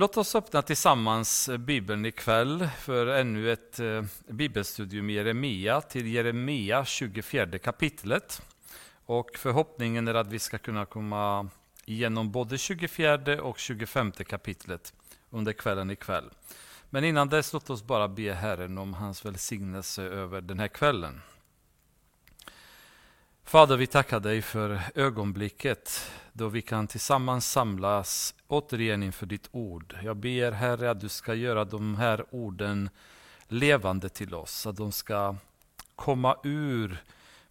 Låt oss öppna tillsammans Bibeln ikväll för ännu ett eh, bibelstudium i Jeremia till Jeremia 24 kapitlet. Och förhoppningen är att vi ska kunna komma igenom både 24 och 25 kapitlet under kvällen ikväll. Men innan dess låt oss bara be Herren om hans välsignelse över den här kvällen. Fader, vi tackar dig för ögonblicket då vi kan tillsammans samlas återigen inför ditt ord. Jag ber Herre att du ska göra de här orden levande till oss, att de ska komma ur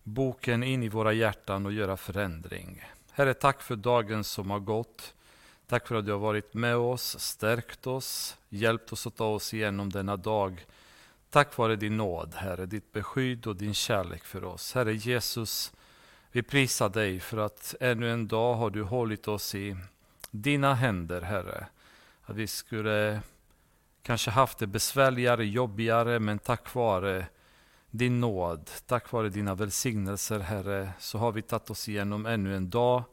boken in i våra hjärtan och göra förändring. Herre, tack för dagen som har gått. Tack för att du har varit med oss, stärkt oss, hjälpt oss att ta oss igenom denna dag. Tack vare din nåd, Herre, ditt beskydd och din kärlek för oss. Herre Jesus, vi prisar dig för att ännu en dag har du hållit oss i dina händer, Herre. Att vi skulle kanske haft det besvärligare, jobbigare, men tack vare din nåd, tack vare dina välsignelser, Herre, så har vi tagit oss igenom ännu en dag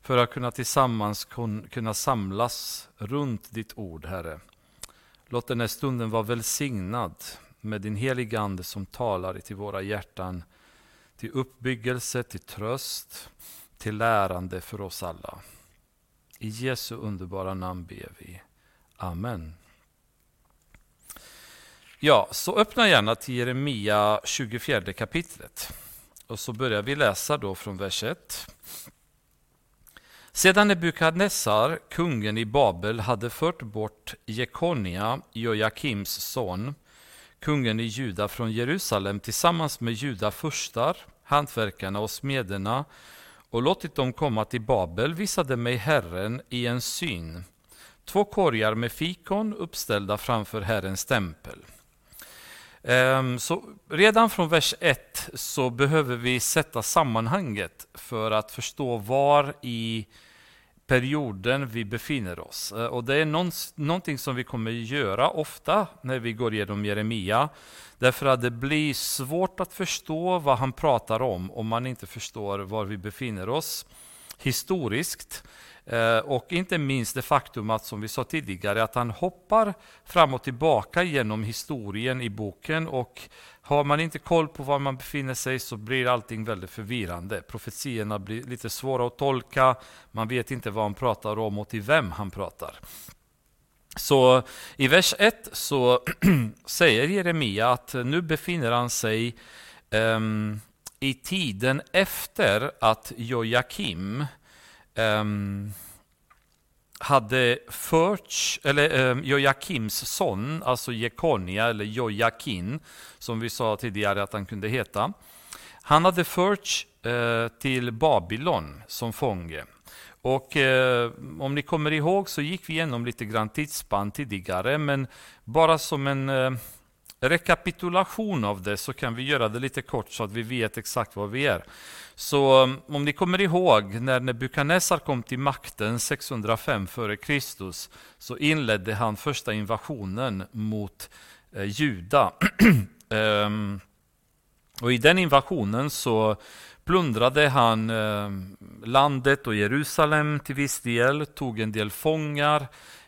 för att kunna tillsammans kunna samlas runt ditt ord, Herre. Låt den här stunden vara välsignad med din heliga Ande som talar till våra hjärtan till uppbyggelse, till tröst, till lärande för oss alla. I Jesu underbara namn ber vi. Amen. Ja, så öppna gärna till Jeremia 24 kapitlet. Och så börjar vi läsa då från vers 1. Sedan Nebukadnessar, kungen i Babel, hade fört bort Jekonia, Jojakims son, kungen i Juda från Jerusalem tillsammans med judafurstar, hantverkarna och smederna och låtit dem komma till Babel visade mig Herren i en syn två korgar med fikon uppställda framför Herrens tempel. Ehm, så redan från vers 1 så behöver vi sätta sammanhanget för att förstå var i perioden vi befinner oss. Eh, och det är någonting som vi kommer göra ofta när vi går igenom Jeremia. Därför att det blir svårt att förstå vad han pratar om om man inte förstår var vi befinner oss historiskt. Eh, och inte minst det faktum att, som vi sa tidigare, att han hoppar fram och tillbaka genom historien i boken och har man inte koll på var man befinner sig så blir allting väldigt förvirrande. Profetierna blir lite svåra att tolka, man vet inte vad han pratar om och till vem han pratar. Så i vers 1 så säger Jeremia att nu befinner han sig um, i tiden efter att Jojakim um, hade förts, eller ehm, um, Jojakims son, alltså Jekonia eller Jojakin, som vi sa tidigare att han kunde heta. Han hade förts uh, eh, till Babylon som fånge. Och eh, om ni kommer ihåg så gick vi igenom lite grann tidsspann tidigare, men bara som en eh, rekapitulation av det så kan vi göra det lite kort så att vi vet exakt var vi är. Så um, om ni kommer ihåg när Nebukadnessar kom till makten 605 f.Kr. så inledde han första invasionen mot eh, Juda. um, och I den invasionen så plundrade han eh, landet och Jerusalem till viss del, tog en del fångar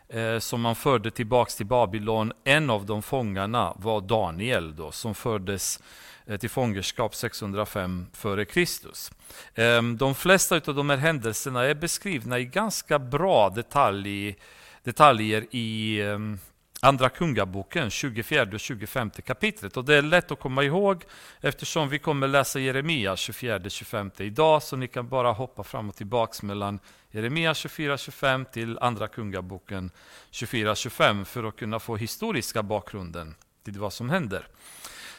eh, som man förde tillbaks till Babylon. En av de fångarna var Daniel då, som fördes eh, Eh, till fångenskap 605 f.Kr. De flesta av de här händelserna är beskrivna i ganska bra detalj, detaljer i ehm, Andra Kungaboken, 24 och 25 kapitlet. Och det är lätt att komma ihåg eftersom vi kommer läsa Jeremia 24-25 idag, så ni kan bara hoppa fram och tillbaka mellan Jeremia 24-25 till Andra Kungaboken 24-25 för att kunna få historiska bakgrunden till vad som händer.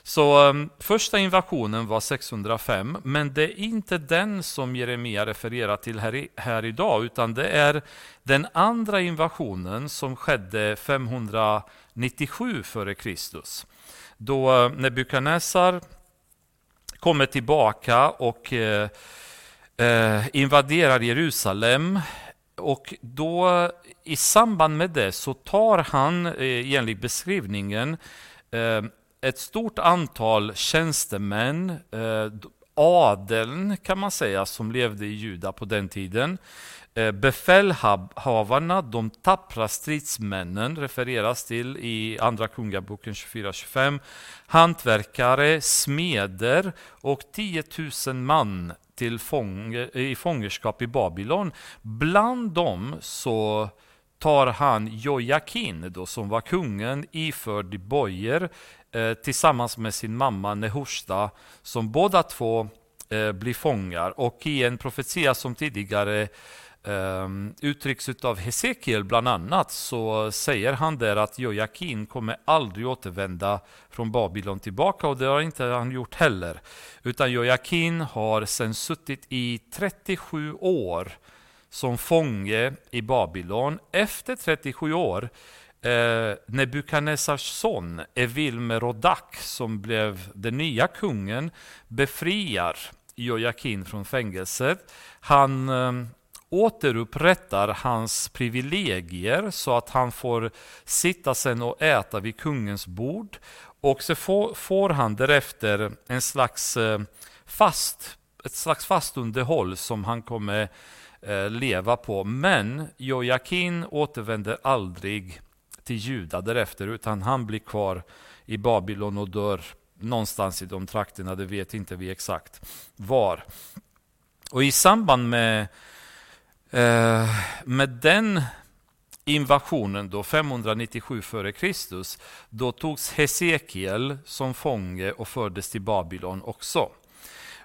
Så um, första invasionen var 605, men det är inte den som Jeremia refererar till här, i, här idag, utan det är den andra invasionen som skedde 597 f.Kr. Då uh, Nebukadnessar kommer tillbaka och uh, uh, invaderar Jerusalem. Och då i samband med det så tar han, eh, enligt beskrivningen, ehm, ett stort antal tjänstemän, eh, adeln kan man säga, som levde i Juda på den tiden. Eh, befälhavarna, de tappra stridsmännen, refereras till i Andra Kungaboken 24-25. Hantverkare, smeder och 10 000 man till fång, i fångenskap i Babylon. Bland dem så tar han Jojakin, då, som var kungen, iförd bojor eh, tillsammans med sin mamma Nehushta, som båda två eh, blir fångar. Och i en profetia som tidigare eh, uttrycks av Hesekiel bland annat så säger han där att Jojakin kommer aldrig återvända från Babylon tillbaka och det har inte han gjort heller. Utan Jojakin har sedan suttit i 37 år som fånge i Babylon. Efter 37 år eh, Nebukadnessars son Evilmerodak som blev den nya kungen befriar Jojakin från fängelset. Han eh, återupprättar hans privilegier så att han får sitta sen och äta vid kungens bord. Och så får, får han därefter en slags eh, fast, ett slags fastunderhåll som han kommer eh, leva på. Men Jojakin återvänder aldrig till Juda därefter utan han blir kvar i Babylon och dör någonstans i de trakterna, det vet inte vi exakt var. Och i samband med eh, med den invasionen då 597 f.Kr. då togs Hesekiel som fånge och fördes till Babylon också.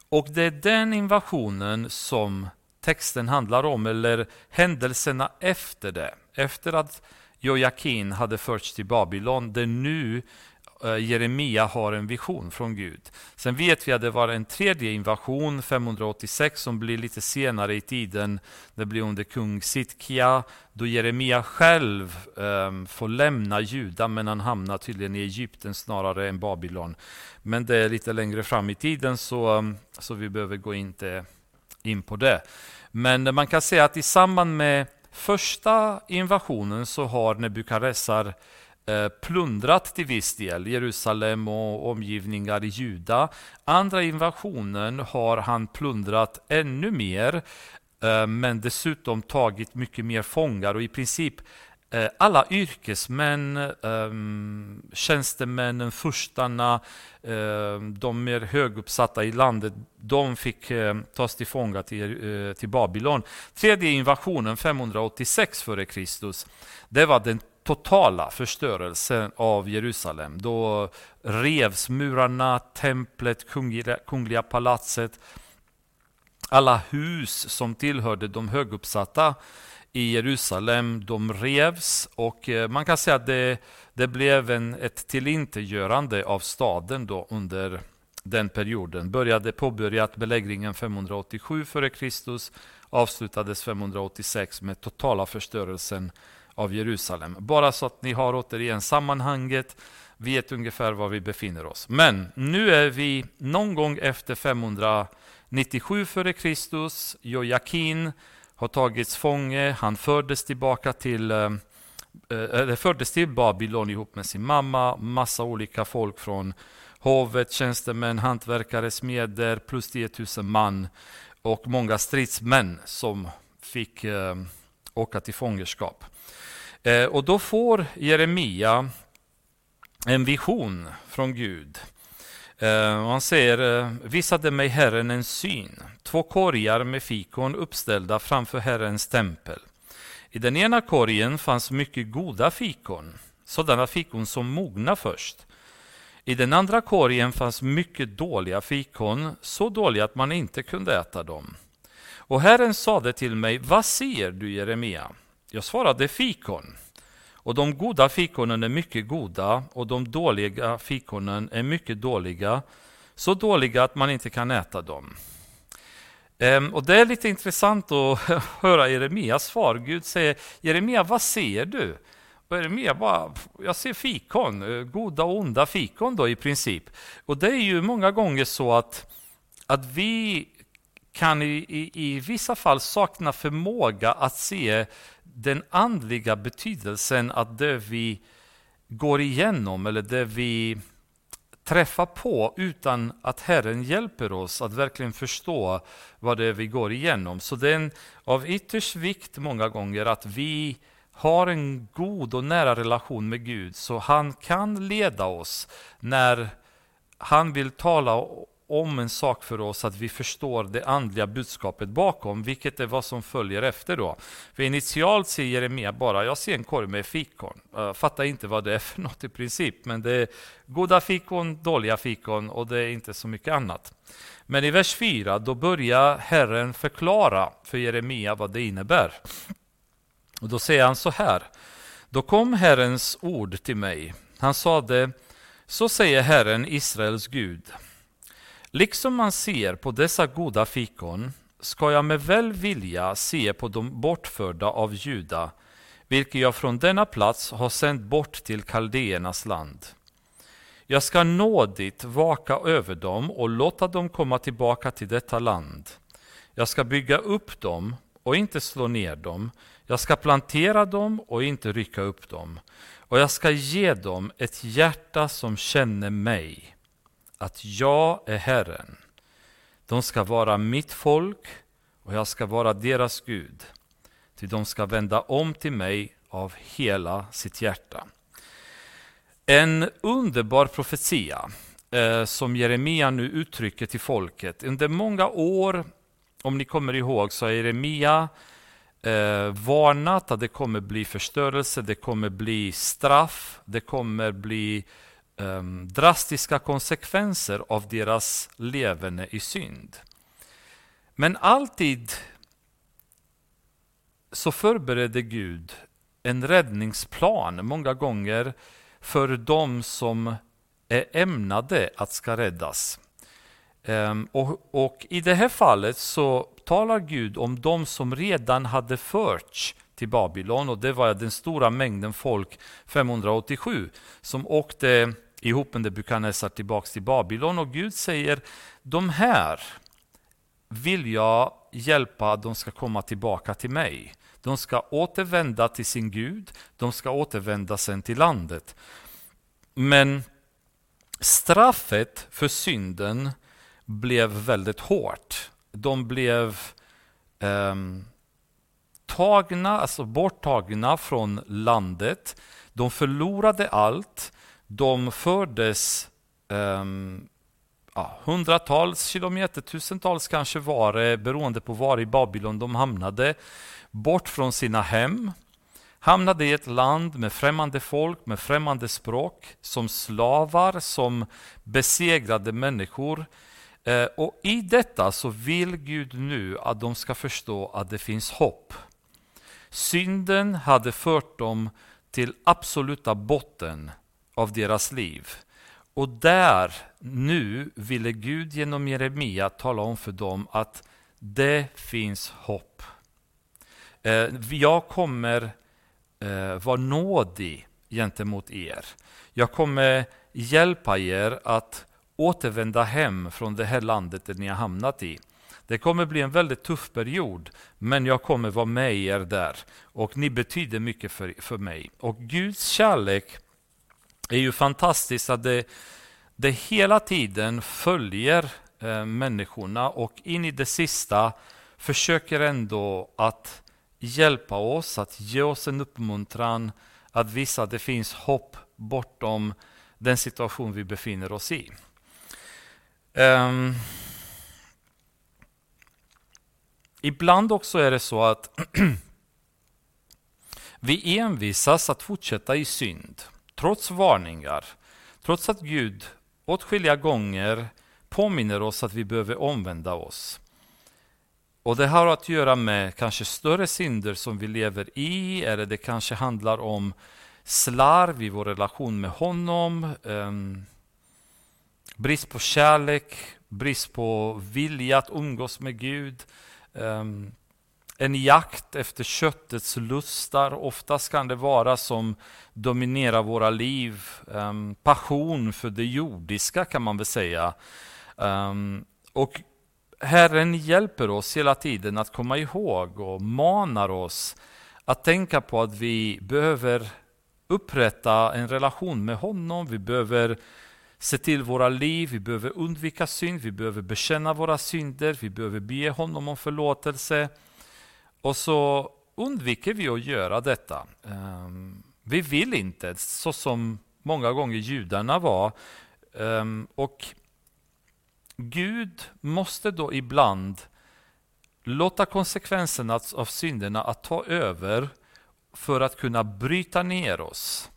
Och det är den invasionen som texten handlar om, eller händelserna efter det. Efter att Jojakin hade förts till Babylon, det är nu eh, Jeremia har en vision från Gud. Sen vet vi att det var en tredje invasion, 586, som blir lite senare i tiden. Det blir under kung Sitkia, då Jeremia själv um, får lämna Juda, men han hamnar tydligen i Egypten snarare än Babylon. Men det är lite längre fram i tiden, så, um, så vi behöver gå in till in på det. Men man kan säga att i samband med första invasionen så har Nebukadnessar eh, plundrat till viss del Jerusalem och omgivningar i Juda. Andra invasionen har han plundrat ännu mer, eh, men dessutom tagit mycket mer fångar och i princip Eh, alla yrkesmän, ehm, tjänstemännen, furstarna, ehm, de mer höguppsatta i landet, de fick ehm, tas till fånga till, eh, till Babylon. Tredje invasionen 586 f.Kr. Det var den totala förstörelsen av Jerusalem. Då revs murarna, templet, kungliga, kungliga palatset, alla hus som tillhörde de höguppsatta i Jerusalem, de revs och eh, man kan säga att det, det blev en, ett tillintetgörande av staden då under den perioden. Började påbörjat belägringen 587 f.Kr. avslutades 586 med totala förstörelsen av Jerusalem. Bara så att ni har återigen sammanhanget, vet ungefär var vi befinner oss. Men nu är vi någon gång efter 597 f.Kr. Jojakin har tagits fånge, han fördes tillbaka till eh, eh, eller fördes till Babylon ihop med sin mamma, massa olika folk från hovet, tjänstemän, hantverkare, smeder, plus 10 000 man och många stridsmän som fick eh, åka till fångenskap. Eh, och då får Jeremia en vision från Gud. Uh, han säger, eh, visade mig Herren en syn, två korgar med fikon uppställda framför Herrens tempel. I den ena korgen fanns mycket goda fikon, sådana fikon som mogna först. I den andra korgen fanns mycket dåliga fikon, så dåliga att man inte kunde äta dem. Och Herren sade till mig, vad ser du Jeremia? Jag svarade fikon. Och de goda fikonen är mycket goda och de dåliga fikonen är mycket dåliga. Så dåliga att man inte kan äta dem. Ehm, och Det är lite intressant att höra Jeremias svar. Gud säger Jeremia, vad ser du? Och Jeremia bara, jag ser fikon, eh, goda och onda fikon då i princip. Och det är ju många gånger så att, att vi kan i, i, i vissa fall sakna förmåga att se den andliga betydelsen att det vi går igenom eller det vi träffar på utan att Herren hjälper oss att verkligen förstå vad det är vi går igenom. Så det är av ytterst vikt många gånger att vi har en god och nära relation med Gud så han kan leda oss när han vill tala om en sak för oss att vi förstår det andliga budskapet bakom, vilket är vad som följer efter då. För initialt säger Jeremia bara, jag ser en korg med fikon. Jag fattar inte vad det är för något i princip, men det är goda fikon, dåliga fikon och det är inte så mycket annat. Men i vers 4, då börjar Herren förklara för Jeremia vad det innebär. Och då säger han så här, då kom Herrens ord till mig. Han sade, så säger Herren, Israels Gud, Liksom man ser på dessa goda fikon ska jag med väl vilja se på de bortförda av Juda, vilka jag från denna plats har sänt bort till kaldéernas land. Jag ska nådigt vaka över dem och låta dem komma tillbaka till detta land. Jag ska bygga upp dem och inte slå ner dem. Jag ska plantera dem och inte rycka upp dem. Och jag ska ge dem ett hjärta som känner mig att jag är Herren. De ska vara mitt folk och jag ska vara deras Gud. Ty de ska vända om till mig av hela sitt hjärta. En underbar profetia eh, som Jeremia nu uttrycker till folket. Under många år, om ni kommer ihåg, så har Jeremia eh, varnat att det kommer bli förstörelse, det kommer bli straff, det kommer bli um, drastiska konsekvenser av deras levande i synd. Men alltid så förberedde Gud en räddningsplan många gånger för de som är ämnade att ska räddas. Um, och, och, I det här fallet så talar Gud om de som redan hade förts till Babylon och det var den stora mängden folk 587 som åkte ihop med Nebukadnessar tillbaka till Babylon och Gud säger de här vill jag hjälpa att de ska komma tillbaka till mig. De ska återvända till sin Gud, de ska återvända sen till landet. Men straffet för synden blev väldigt hårt. De blev eh, tagna, alltså borttagna från landet. De förlorade allt. De fördes um, ja, hundratals kilometer, tusentals kanske var det, beroende på var i Babylon de hamnade, bort från sina hem, hamnade i ett land med främmande folk, med främmande språk, som slavar, som besegrade människor. Eh, och i detta så vill Gud nu att de ska förstå att det finns hopp. Synden hade fört dem till absoluta botten av deras liv. Och där, nu, ville Gud genom Jeremia tala om för dem att det finns hopp. Eh, jag kommer eh, vara nådig gentemot er. Jag kommer hjälpa er att återvända hem från det här landet där ni har hamnat i. Det kommer bli en väldigt tuff period, men jag kommer vara med er där. Och ni betyder mycket för, för mig. Och Guds kärlek är ju fantastiskt att det, det hela tiden följer eh, människorna och in i det sista försöker ändå att hjälpa oss, att ge oss en uppmuntran, att visa att det finns hopp bortom den situation vi befinner oss i. Um, ibland också är det så att vi envisas att fortsätta i synd trots varningar, trots att Gud åtskilliga gånger påminner oss att vi behöver omvända oss. Och Det har att göra med kanske större synder som vi lever i, eller det kanske handlar om slarv i vår relation med honom, um, brist på kärlek, brist på vilja att umgås med Gud, um, en jakt efter köttets lustar. Oftast kan det vara som dominerar våra liv. Um, passion för det jordiska kan man väl säga. Um, och Herren hjälper oss hela tiden att komma ihåg och manar oss att tänka på att vi behöver upprätta en relation med honom. Vi behöver se till våra liv, vi behöver undvika synd, vi behöver bekänna våra synder, vi behöver be honom om förlåtelse. Och så undviker vi att göra detta. Ehm, vi vill inte, så som många gånger judarna var. Ehm, och Gud måste då ibland låta konsekvenserna av synderna att ta över för att kunna bryta ner oss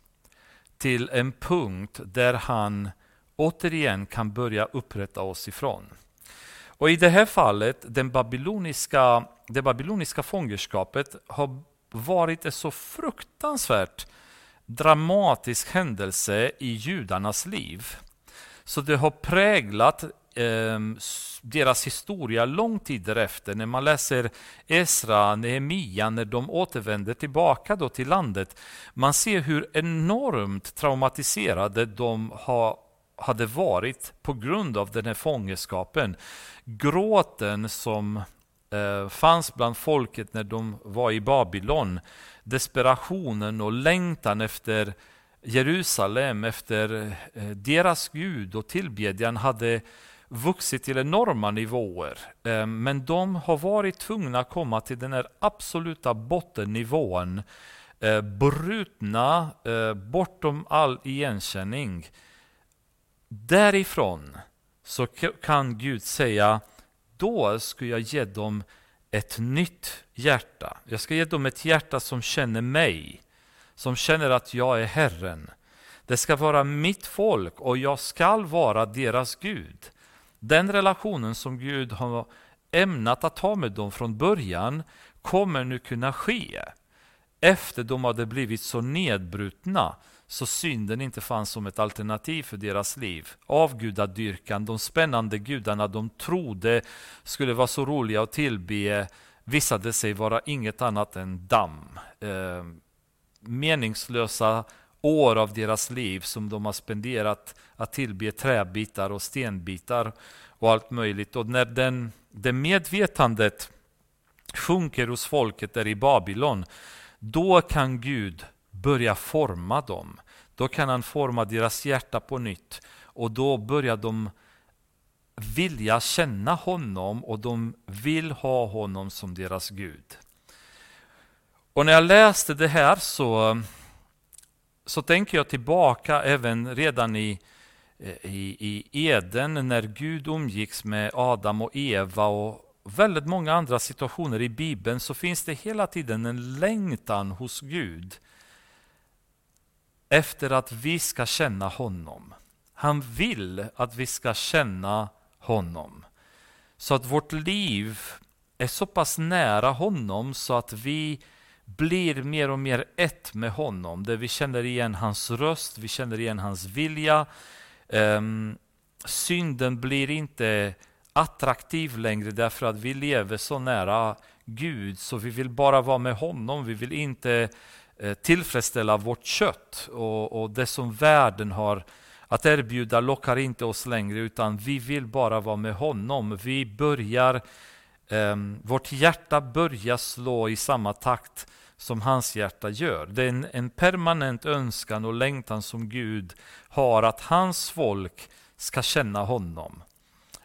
till en punkt där han återigen kan börja upprätta oss ifrån. Och I det här fallet, den babyloniska, det babyloniska fångenskapet har varit en så fruktansvärt dramatisk händelse i judarnas liv. Så det har präglat eh, deras historia lång tid därefter. När man läser Esra, Nehemia, när de återvänder tillbaka då till landet. Man ser hur enormt traumatiserade de har hade varit på grund av den här fångenskapen. Gråten som eh, fanns bland folket när de var i Babylon, desperationen och längtan efter Jerusalem, efter eh, deras Gud och tillbedjan hade vuxit till enorma nivåer. Eh, men de har varit tvungna att komma till den här absoluta bottennivån, brutna bortom all igenkänning. Därifrån så kan Gud säga, då ska jag ge dem ett nytt hjärta. Jag ska ge dem ett hjärta som känner mig, som känner att jag är Herren. Det ska vara mitt folk och jag skall vara deras Gud. Den relationen som Gud har ämnat att ha med dem från början kommer nu kunna ske efter de hade blivit så nedbrutna så synden inte fanns som ett alternativ för deras liv. Avgudadyrkan, de spännande gudarna de trodde skulle vara så roliga att tillbe visade sig vara inget annat än damm. Eh, meningslösa år av deras liv som de har spenderat att tillbe träbitar och stenbitar och allt möjligt. Och när den, det medvetandet sjunker hos folket där i Babylon, då kan Gud börja forma dem. Då kan han forma deras hjärta på nytt och då börjar de vilja känna honom och de vill ha honom som deras Gud. Och när jag läste det här så, så tänker jag tillbaka även redan i, eh, i, i Eden när Gud umgicks med Adam och Eva och väldigt många andra situationer i Bibeln så finns det hela tiden en längtan hos Gud efter att vi ska känna honom. Han vill att vi ska känna honom. Så att vårt liv är så pass nära honom så att vi blir mer och mer ett med honom. Där vi känner igen hans röst, vi känner igen hans vilja. Um, synden blir inte attraktiv längre därför att vi lever så nära Gud så vi vill bara vara med honom. Vi vill inte Eh, tillfredsställa vårt kött och, och det som världen har att erbjuda lockar inte oss längre utan vi vill bara vara med honom. Vi börjar, eh, vårt hjärta börjar slå i samma takt som hans hjärta gör. Det är en, en permanent önskan och längtan som Gud har att hans folk ska känna honom.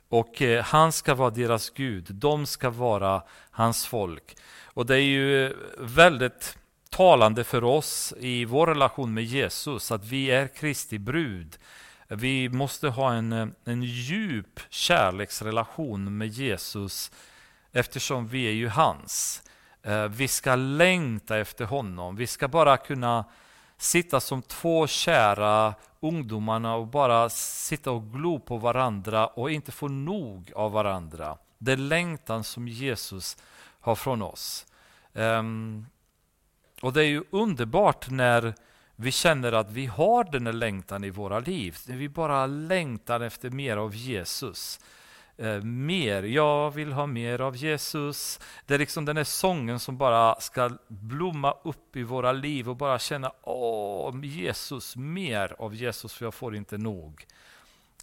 Och eh, han ska vara deras Gud, de ska vara hans folk. Och det är ju väldigt talande för oss i vår relation med Jesus att vi är Kristi brud. Vi måste ha en, en djup kärleksrelation med Jesus eftersom vi är ju hans. Eh, vi ska längta efter honom. Vi ska bara kunna sitta som två kära ungdomarna och bara sitta och glo på varandra och inte få nog av varandra. Det är längtan som Jesus har från oss. Um, och det är ju underbart när vi känner att vi har den här längtan i våra liv. När vi bara längtar efter mer av Jesus. Eh, mer, jag vill ha mer av Jesus. Det är liksom den här sången som bara ska blomma upp i våra liv och bara känna åh Jesus, mer av Jesus för jag får inte nog.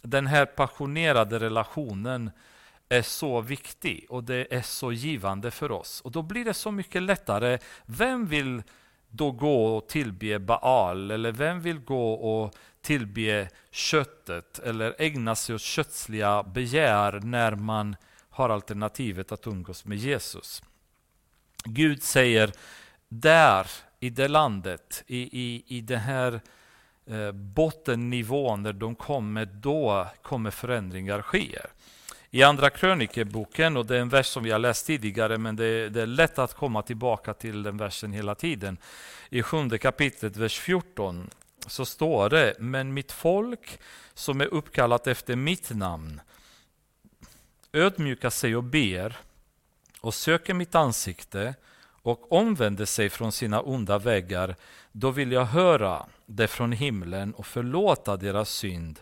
Den här passionerade relationen är så viktig och det är så givande för oss. Och då blir det så mycket lättare. Vem vill då gå och tillbe Baal? Eller vem vill gå och tillbe köttet eller ägna sig åt kötsliga begär när man har alternativet att umgås med Jesus? Gud säger där, i det landet, i, i, i den här eh, bottennivån där de kommer, då kommer förändringar ske. I Andra krönikeboken, och det är en vers som vi har läst tidigare, men det, det är lätt att komma tillbaka till den versen hela tiden. I sjunde kapitlet, vers 14, så står det, men mitt folk som är uppkallat efter mitt namn ödmjukar sig och ber och söker mitt ansikte och omvänder sig från sina onda vägar. då vill jag höra det från himlen och förlåta deras synd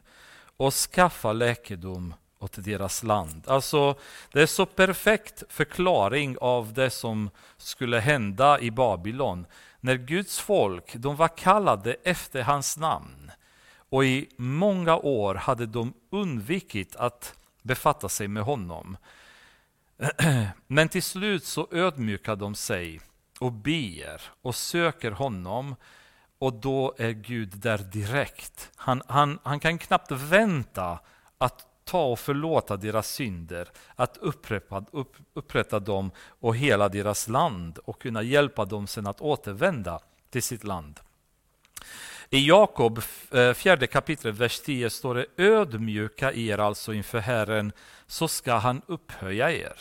och skaffa läkedom åt deras land. Alltså, det är så perfekt förklaring av det som skulle hända i Babylon. När Guds folk, de var kallade efter hans namn och i många år hade de undvikit att befatta sig med honom. Men till slut så ödmjukar de sig och ber och söker honom och då är Gud där direkt. Han, han, han kan knappt vänta att ta och förlåta deras synder, att upprätta, upp, upprätta dem och hela deras land och kunna hjälpa dem sen att återvända till sitt land. I Jakob, eh, fjärde kapitlet, vers 10 står det ödmjuka er alltså inför Herren, så ska han upphöja er.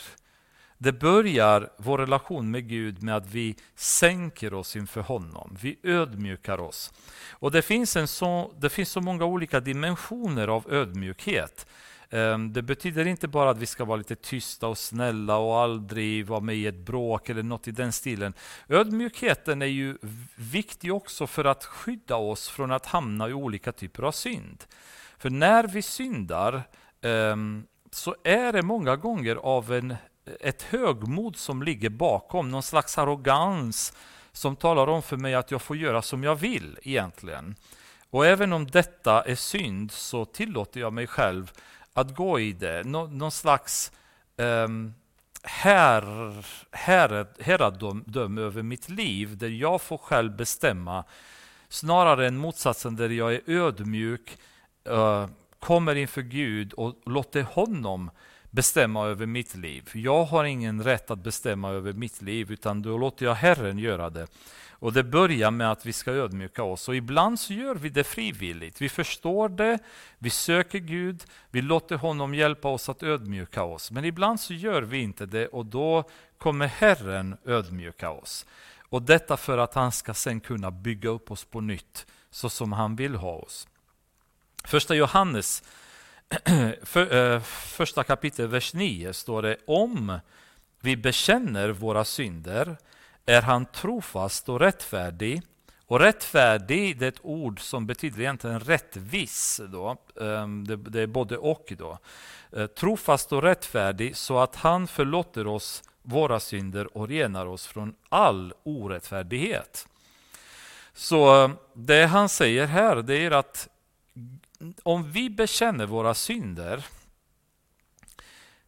Det börjar vår relation med Gud med att vi sänker oss inför honom. Vi ödmjukar oss. Och det finns, en så, det finns så många olika dimensioner av ödmjukhet. Ehm, det betyder inte bara att vi ska vara lite tysta och snälla och aldrig vara med i ett bråk eller något i den stilen. Ödmjukheten är ju viktig också för att skydda oss från att hamna i olika typer av synd. För när vi syndar ehm, så är det många gånger av en, ett högmod som ligger bakom, någon slags arrogans som talar om för mig att jag får göra som jag vill egentligen. Och även om detta är synd så tillåter jag mig själv att gå i det. Nå, någon slags um, här, herradöme över mitt liv där jag får själv bestämma snarare än motsatsen där jag är ödmjuk, uh, kommer inför Gud och låter honom bestämma över mitt liv. Jag har ingen rätt att bestämma över mitt liv utan då låter jag Herren göra det. Och det börjar med att vi ska ödmjuka oss och ibland så gör vi det frivilligt. Vi förstår det, vi söker Gud, vi låter honom hjälpa oss att ödmjuka oss. Men ibland så gör vi inte det och då kommer Herren ödmjuka oss. Och detta för att han ska sen kunna bygga upp oss på nytt så som han vill ha oss. Första Johannes för, eh, första kapitlet, vers 9 står det om vi bekänner våra synder är han trofast och rättfärdig. Och rättfärdig det är ett ord som betyder egentligen rättvis. Då. Ehm, det är både och. Då. Eh, trofast och rättfärdig så att han förlåter oss våra synder och renar oss från all orättfärdighet. Så ehm, det han säger här det är att om vi bekänner våra synder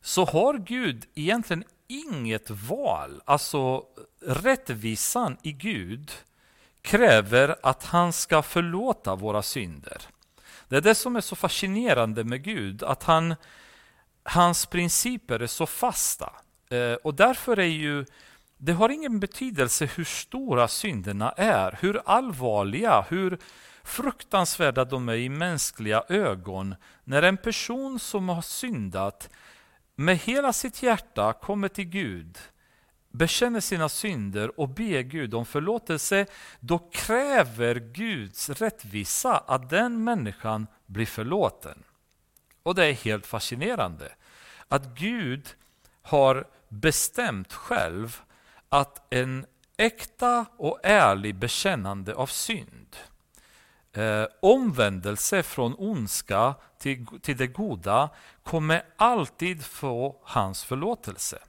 så har Gud egentligen inget val. Alltså rättvisan i Gud kräver att han ska förlåta våra synder. Det är det som är så fascinerande med Gud, att han, hans principer är så fasta. Eh, och därför är ju det har ingen betydelse hur stora synderna är, hur allvarliga, hur fruktansvärda de är i mänskliga ögon. När en person som har syndat med hela sitt hjärta kommer till Gud, bekänner sina synder och ber Gud om förlåtelse, då kräver Guds rättvisa att den människan blir förlåten. Och det är helt fascinerande att Gud har bestämt själv att en äkta och ärlig bekännande av synd eh, omvändelse från ondska till, till det goda kommer alltid få hans förlåtelse.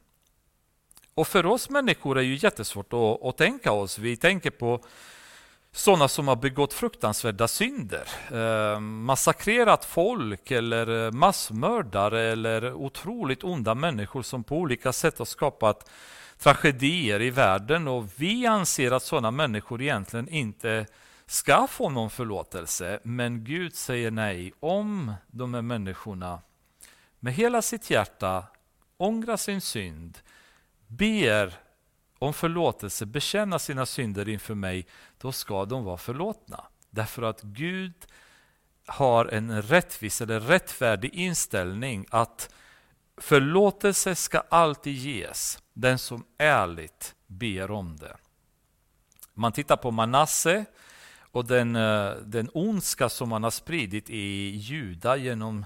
Och för oss människor är det ju jättesvårt att, att tänka oss. Vi tänker på sådana som har begått fruktansvärda synder. Eh, massakrerat folk eller eh, massmördare eller otroligt onda människor som på olika sätt har skapat tragedier i världen och vi anser att sådana människor egentligen inte ska få någon förlåtelse. Men Gud säger nej. Om de här människorna med hela sitt hjärta ångrar sin synd, ber om förlåtelse, bekänna sina synder inför mig, då ska de vara förlåtna. Därför att Gud har en rättvis eller rättfärdig inställning att förlåtelse ska alltid ges den som ärligt ber om det. Man tittar på Manasse och den, eh, den ondska som han har spridit i Juda genom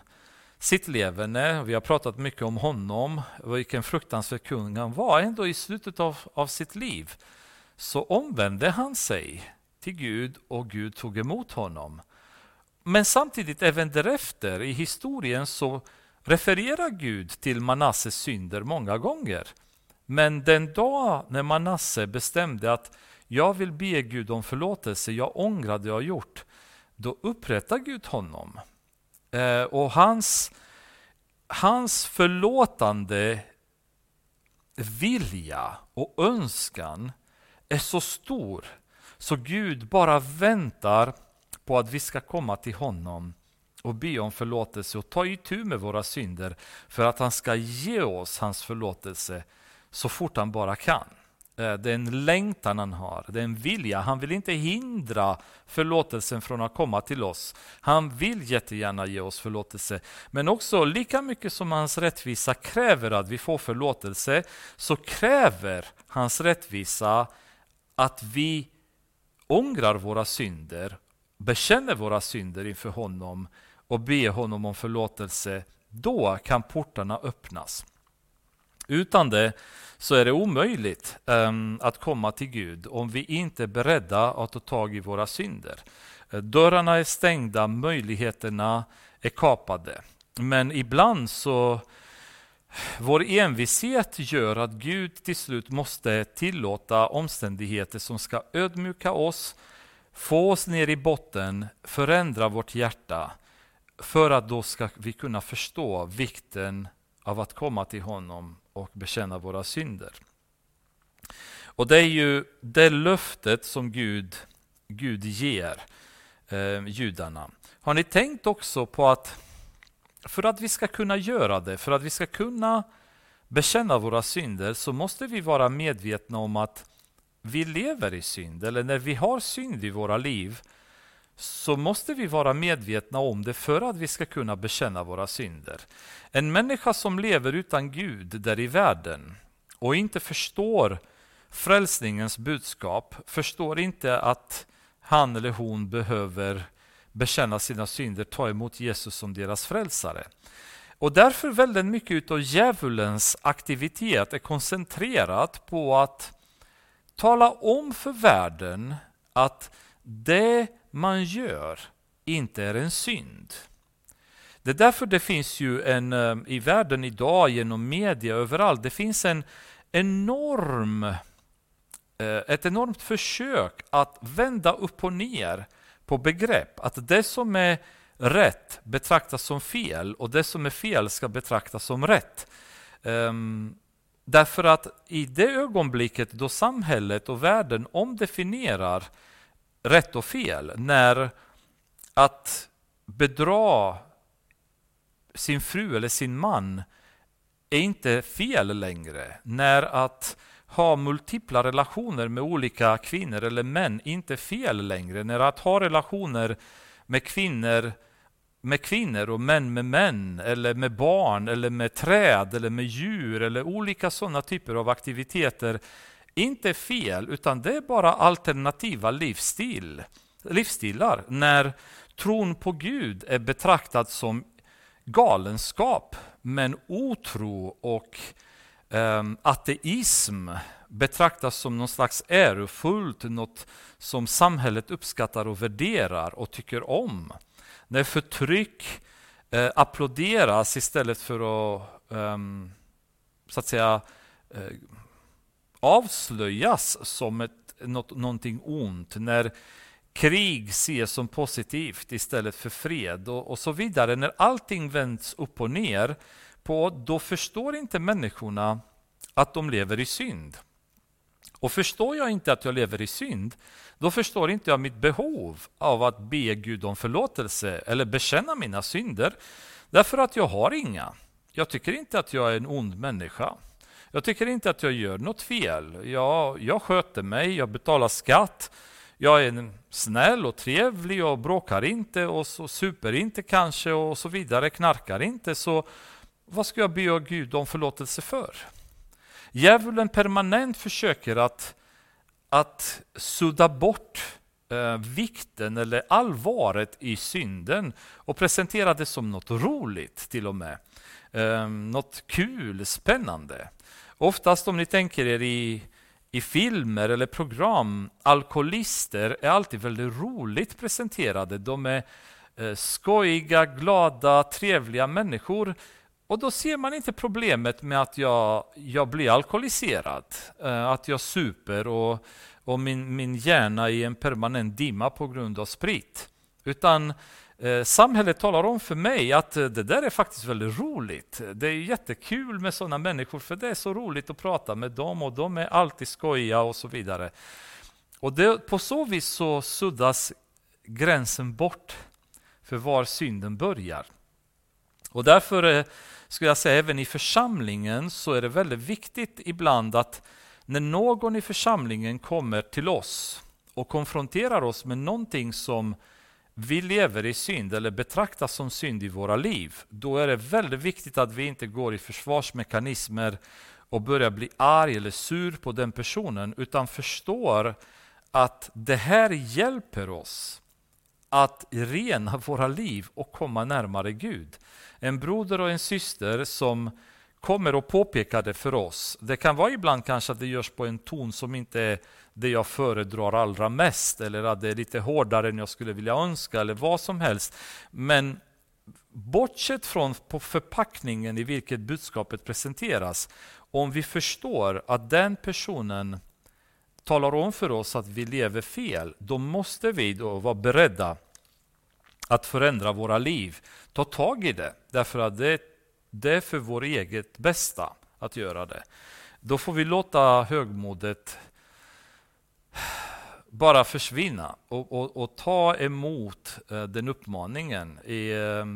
sitt levande. Vi har pratat mycket om honom vilken fruktansvärd kung han var. Ändå i slutet av, av sitt liv så omvände han sig till Gud och Gud tog emot honom. Men samtidigt även därefter i historien så refererar Gud till Manasses synder många gånger. Men den dag när Manasse bestämde att jag vill be Gud om förlåtelse, jag ångrar det jag har gjort, då upprättar Gud honom. Eh, och hans, hans förlåtande vilja och önskan är så stor så Gud bara väntar på att vi ska komma till honom och be om förlåtelse och ta itu med våra synder för att han ska ge oss hans förlåtelse så fort han bara kan. Eh, det är en längtan han har, det är en vilja. Han vill inte hindra förlåtelsen från att komma till oss. Han vill jättegärna ge oss förlåtelse. Men också lika mycket som hans rättvisa kräver att vi får förlåtelse, så kräver hans rättvisa att vi ångrar våra synder, bekänner våra synder inför honom och ber honom om förlåtelse. Då kan portarna öppnas. Utan det så är det omöjligt um, att komma till Gud om vi inte är beredda att ta tag i våra synder. Eh, dörrarna är stängda, möjligheterna är kapade. Men ibland så vår envishet gör att Gud till slut måste tillåta omständigheter som ska ödmjuka oss, få oss ner i botten, förändra vårt hjärta för att då ska vi kunna förstå vikten av att komma till honom och bekänna våra synder. Och det är ju det löftet som Gud, Gud ger eh, judarna. Har ni tänkt också på att för att vi ska kunna göra det, för att vi ska kunna bekänna våra synder, så måste vi vara medvetna om att vi lever i synd, eller när vi har synd i våra liv, så måste vi vara medvetna om det för att vi ska kunna bekänna våra synder. En människa som lever utan Gud där i världen och inte förstår frälsningens budskap, förstår inte att han eller hon behöver bekänna sina synder, ta emot Jesus som deras frälsare. Och därför väldigt mycket av djävulens aktivitet är koncentrerat på att tala om för världen att det man gör inte är en synd. Det är därför det finns ju en, eh, i världen idag genom media överallt, det finns en enorm, eh, ett enormt försök att vända upp och ner på begrepp. Att det som är rätt betraktas som fel och det som är fel ska betraktas som rätt. Um, därför att i det ögonblicket då samhället och världen omdefinierar rätt och fel, när att bedra sin fru eller sin man är inte fel längre. När att ha multipla relationer med olika kvinnor eller män inte är fel längre. När att ha relationer med kvinnor med kvinnor och män med män, eller med barn, eller med träd, eller med djur, eller olika sådana typer av aktiviteter inte är fel, utan det är bara alternativa livsstil, livsstilar. När tron på Gud är betraktad som galenskap, men otro och um, ateism betraktas som någon slags ärofullt, något som samhället uppskattar och värderar och tycker om. När förtryck eh, applåderas istället för att, um, så att säga, eh, avslöjas som ett, något, någonting ont. När krig ses som positivt istället för fred och, och så vidare. När allting vänds upp och ner, på, då förstår inte människorna att de lever i synd. Och förstår jag inte att jag lever i synd, då förstår inte jag mitt behov av att be Gud om förlåtelse eller bekänna mina synder, därför att jag har inga. Jag tycker inte att jag är en ond människa. Jag tycker inte att jag gör något fel. Jag, jag sköter mig, jag betalar skatt, jag är snäll och trevlig och bråkar inte och så super inte kanske och så vidare, knarkar inte. Så vad ska jag be Gud om förlåtelse för? Djävulen permanent försöker att, att sudda bort eh, vikten eller allvaret i synden och presentera det som något roligt till och med. Eh, något kul, spännande. Oftast om ni tänker er i, i filmer eller program, alkoholister är alltid väldigt roligt presenterade. De är eh, skojiga, glada, trevliga människor och då ser man inte problemet med att jag, jag blir alkoholiserad, eh, att jag super och, och min, min hjärna är i en permanent dimma på grund av sprit. Utan Eh, samhället talar om för mig att eh, det där är faktiskt väldigt roligt. Det är jättekul med sådana människor för det är så roligt att prata med dem och de är alltid skojiga och så vidare. Och det, på så vis så suddas gränsen bort för var synden börjar. Och därför eh, skulle jag säga även i församlingen så är det väldigt viktigt ibland att när någon i församlingen kommer till oss och konfronterar oss med någonting som vi lever i synd eller betraktas som synd i våra liv, då är det väldigt viktigt att vi inte går i försvarsmekanismer och börjar bli arg eller sur på den personen, utan förstår att det här hjälper oss att rena våra liv och komma närmare Gud. En broder och en syster som kommer och påpekar det för oss. Det kan vara ibland kanske att det görs på en ton som inte är det jag föredrar allra mest eller att det är lite hårdare än jag skulle vilja önska eller vad som helst. Men bortsett från på förpackningen i vilket budskapet presenteras, om vi förstår att den personen talar om för oss att vi lever fel, då måste vi då vara beredda att förändra våra liv. Ta tag i det, därför att det, det är för vår eget bästa att göra det. Då får vi låta högmodet bara försvinna och, och, och ta emot eh, den uppmaningen i, eh,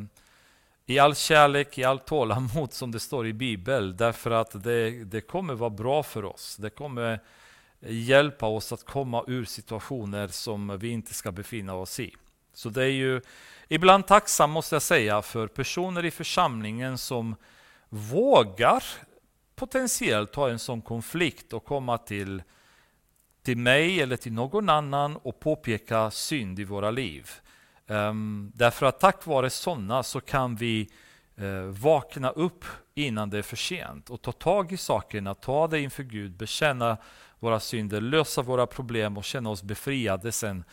i all kärlek, i all tålamod som det står i Bibeln. Därför att det, det kommer vara bra för oss. Det kommer hjälpa oss att komma ur situationer som vi inte ska befinna oss i. Så det är ju ibland tacksam måste jag säga för personer i församlingen som vågar potentiellt ha en sån konflikt och komma till, till mig eller till någon annan och påpeka synd i våra liv. Um, därför att tack vare sådana så kan vi uh, vakna upp innan det är för sent och ta tag i sakerna, ta det inför Gud, bekänna våra synder, lösa våra problem och känna oss befriade sen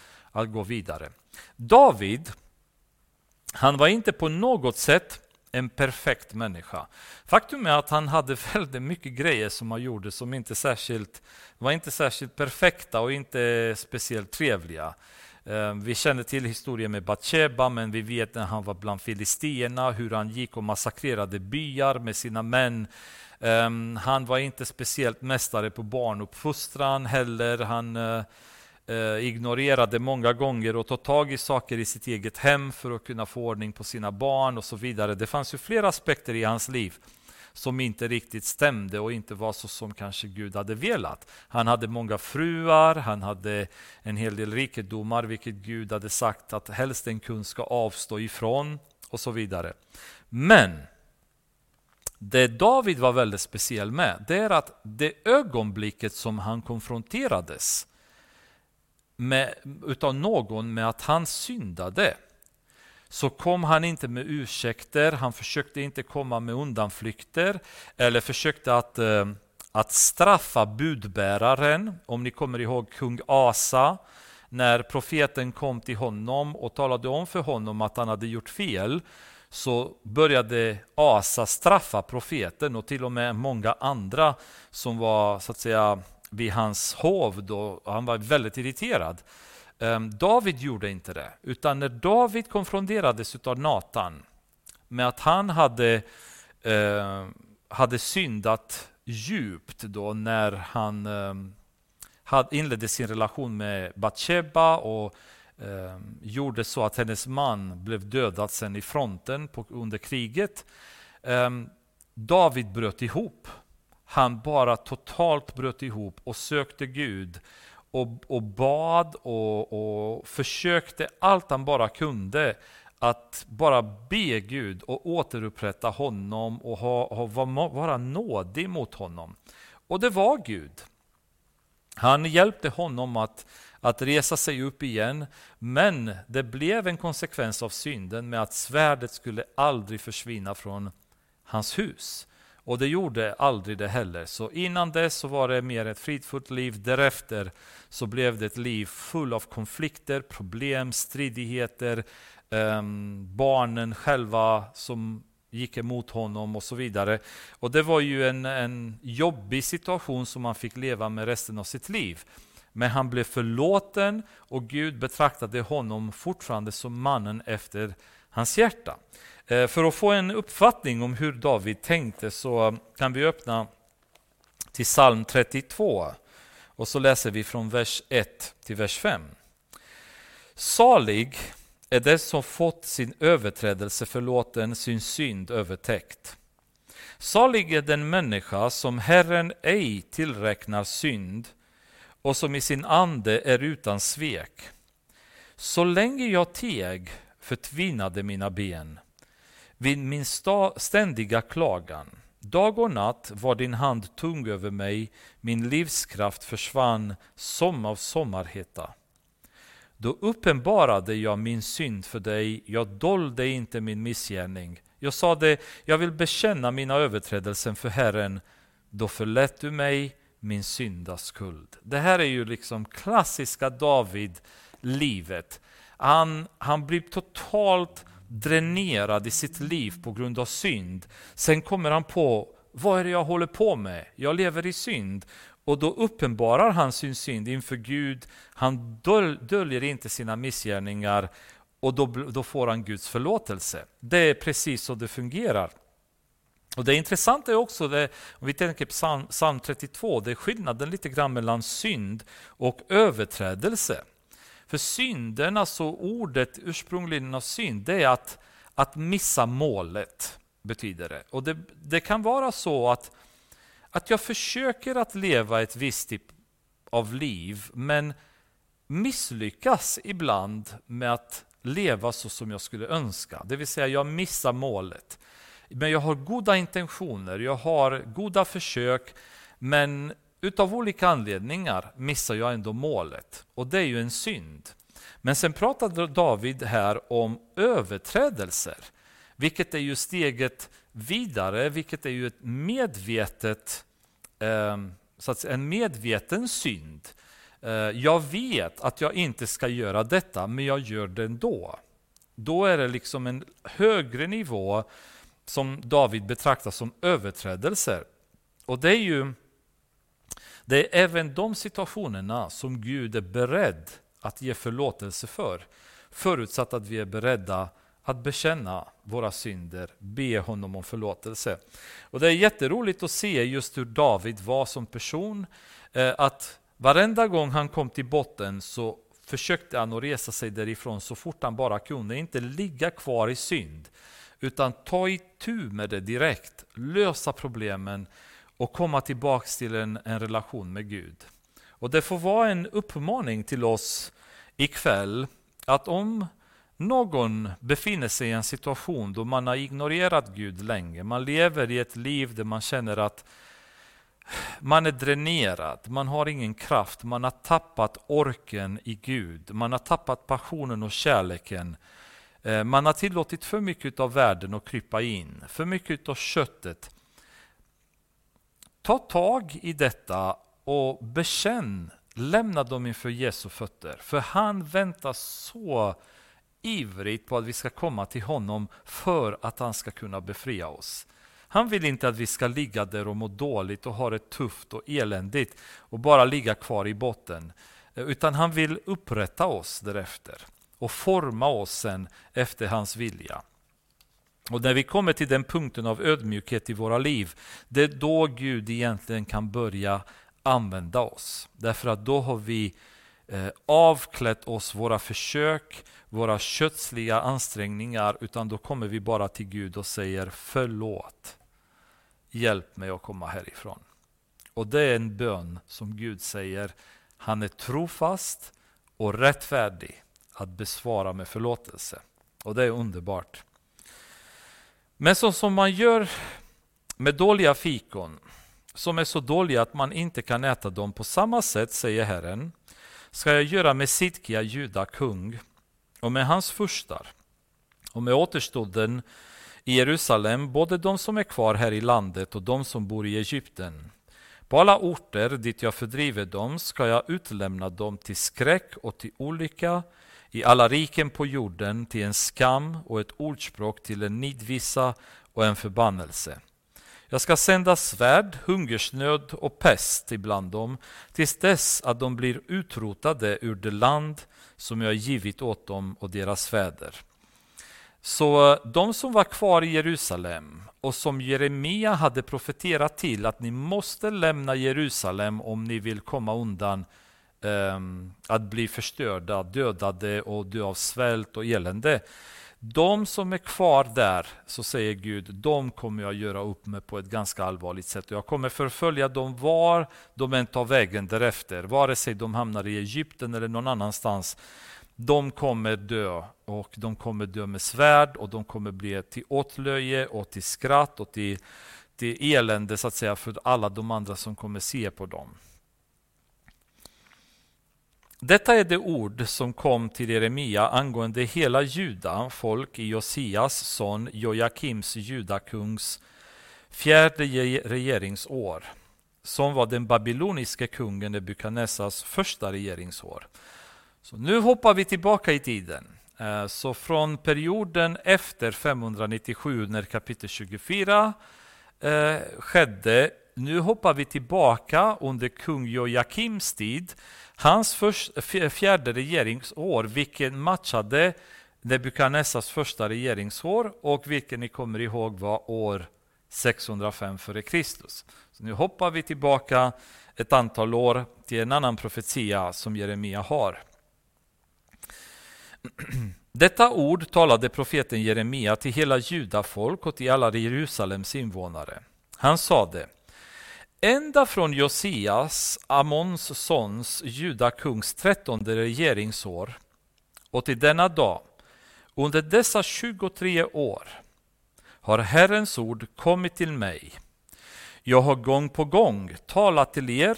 att gå vidare. David, han var inte på något sätt en perfekt människa. Faktum är att han hade väldigt mycket grejer som han gjorde som inte särskilt, var inte särskilt perfekta och inte speciellt trevliga. Eh, vi känner till historien med Batsheba, men vi vet när han var bland filistierna, hur han gick och massakrerade byar med sina män. Ehm, han var inte speciellt mästare på barnuppfostran heller. Han eh, eh, ignorerade många gånger och tog tag i saker i sitt eget hem för att kunna få ordning på sina barn och så vidare. Det fanns ju flera aspekter i hans liv som inte riktigt stämde och inte var så som kanske Gud hade velat. Han hade många fruar, han hade en hel del rikedomar, vilket Gud hade sagt att helst en kund ska avstå ifrån och så vidare. Men det David var väldigt speciell med, det är att det ögonblicket som han konfronterades med, utav någon med att han syndade så kom han inte med ursäkter, han försökte inte komma med undanflykter eller försökte att, eh, att straffa budbäraren. Om ni kommer ihåg kung Asa, när profeten kom till honom och talade om för honom att han hade gjort fel, så började Asa straffa profeten och till och med många andra som var så att säga vid hans hov. Då, han var väldigt irriterad. Ehm, David gjorde inte det, utan när David konfronterades av Natan med att han hade, eh, hade syndat djupt då när han eh, inledde sin relation med Batsheba och eh, gjorde så att hennes man blev dödad sen i fronten på, under kriget. Eh, David bröt ihop. Han bara totalt bröt ihop och sökte Gud och, och bad och, och försökte allt han bara kunde att bara be Gud och återupprätta honom och ha, ha, vara nådig mot honom. Och det var Gud. Han hjälpte honom att, att resa sig upp igen, men det blev en konsekvens av synden med att svärdet skulle aldrig försvinna från hans hus. Och det gjorde aldrig det heller. Så innan dess så var det mer ett fridfullt liv. Därefter så blev det ett liv full av konflikter, problem, stridigheter, um, barnen själva som gick emot honom och så vidare. Och det var ju en, en jobbig situation som han fick leva med resten av sitt liv. Men han blev förlåten och Gud betraktade honom fortfarande som mannen efter hans hjärta. Eh, för att få en uppfattning om hur David tänkte så kan vi öppna till psalm 32 och så läser vi från vers 1 till vers 5. Salig är den som fått sin överträdelse förlåten, sin synd övertäckt. Salig är den människa som Herren ej tillräknar synd och som i sin ande är utan svek. Så länge jag teg förtvinade mina ben vid min ständiga klagan. Dag och natt var din hand tung över mig, min livskraft försvann som av sommarhetta. Då uppenbarade jag min synd för dig, jag dolde inte min missgärning. Jag sade, jag vill bekänna mina överträdelser för Herren. Då förlät du mig min syndaskuld. Det här är ju liksom klassiska David-livet. Han, han blir totalt dränerad i sitt liv på grund av synd. Sen kommer han på, vad är det jag håller på med? Jag lever i synd. Och då uppenbarar han sin synd inför Gud. Han döl, döljer inte sina missgärningar och då, då får han Guds förlåtelse. Det är precis så det fungerar. Och Det intressanta är också, det, om vi tänker på psalm, psalm 32, det är skillnaden lite grann mellan synd och överträdelse. För synden, alltså ordet ursprungligen av synd, det är att, att missa målet. betyder det. Och det, det kan vara så att, att jag försöker att leva ett visst typ av liv, men misslyckas ibland med att leva så som jag skulle önska. Det vill säga, jag missar målet. Men jag har goda intentioner, jag har goda försök, men utav olika anledningar missar jag ändå målet. Och det är ju en synd. Men sen pratar David här om överträdelser. Vilket är ju steget vidare, vilket är ju ett medvetet, ehm, så att säga, en medveten synd. Eh, jag vet att jag inte ska göra detta, men jag gör det ändå. Då är det liksom en högre nivå som David betraktar som överträdelser. Och det är ju det är även de situationerna som Gud är beredd att ge förlåtelse för. Förutsatt att vi är beredda att bekänna våra synder, be honom om förlåtelse. Och Det är jätteroligt att se just hur David var som person. Eh, att varenda gång han kom till botten så försökte han att resa sig därifrån så fort han bara kunde. Inte ligga kvar i synd, utan ta itu med det direkt. Lösa problemen och komma tillbaks till en, en relation med Gud. Och Det får vara en uppmaning till oss ikväll att om någon befinner sig i en situation då man har ignorerat Gud länge, man lever i ett liv där man känner att man är dränerad, man har ingen kraft, man har tappat orken i Gud, man har tappat passionen och kärleken. Eh, man har tillåtit för mycket av världen att krypa in, för mycket av köttet. Ta tag i detta och bekänn, lämna dem inför Jesu fötter. För han väntar så ivrigt på att vi ska komma till honom för att han ska kunna befria oss. Han vill inte att vi ska ligga där och må dåligt och ha det tufft och eländigt och bara ligga kvar i botten. Utan han vill upprätta oss därefter och forma oss sen efter hans vilja. Och när vi kommer till den punkten av ödmjukhet i våra liv, det är då Gud egentligen kan börja använda oss. Därför att då har vi eh, avklätt oss våra försök, våra kötsliga ansträngningar, utan då kommer vi bara till Gud och säger förlåt. Hjälp mig att komma härifrån. Och det är en bön som Gud säger, han är trofast och rättfärdig att besvara med förlåtelse. Och det är underbart. Men så som man gör med dåliga fikon, som är så dåliga att man inte kan äta dem på samma sätt, säger Herren, ska jag göra med Sidkia, juda kung, och med hans furstar, och med återstoden i Jerusalem, både de som är kvar här i landet och de som bor i Egypten. På alla orter dit jag fördriver dem ska jag utlämna dem till skräck och till olycka, i alla riken på jorden till en skam och ett ordspråk till en nidvisa och en förbannelse. Jag ska sända svärd, hungersnöd och pest ibland dem tills dess att de blir utrotade ur det land som jag givit åt dem och deras fäder. Så eh, de som var kvar i Jerusalem och som Jeremia hade profeterat till att ni måste lämna Jerusalem om ni vill komma undan um, att bli förstörda, dödade och dö av svält och elände. De som är kvar där, så säger Gud, de kommer jag göra upp med på ett ganska allvarligt sätt. Jag kommer förfölja dem var de än tar vägen därefter, vare sig de hamnar i Egypten eller någon annanstans. De kommer dö och de kommer dö med svärd och de kommer bli till åtlöje och till skratt och till, till elände så att säga för alla de andra som kommer se på dem. Detta är det ord som kom till Jeremia angående hela Juda, folk i Josias son Jojakims judakungs fjärde regeringsår, som var den babyloniske kungen Nebukadnessars första regeringsår. Så nu hoppar vi tillbaka i tiden. Eh, så från perioden efter 597 när kapitel 24 eh, skedde, nu hoppar vi tillbaka under kung Jojakims tid Hans först, fjärde regeringsår, vilken matchade Nebukadnessars första regeringsår och vilken ni kommer ihåg var år 605 f.Kr. Så nu hoppar vi tillbaka ett antal år till en annan profetia som Jeremia har. Detta ord talade profeten Jeremia till hela judafolk och till alla Jerusalems invånare. Han sade Ända från Josias, Amons sons, judakungs trettonde regeringsår och till denna dag, under dessa 23 år, har Herrens ord kommit till mig. Jag har gång på gång talat till er,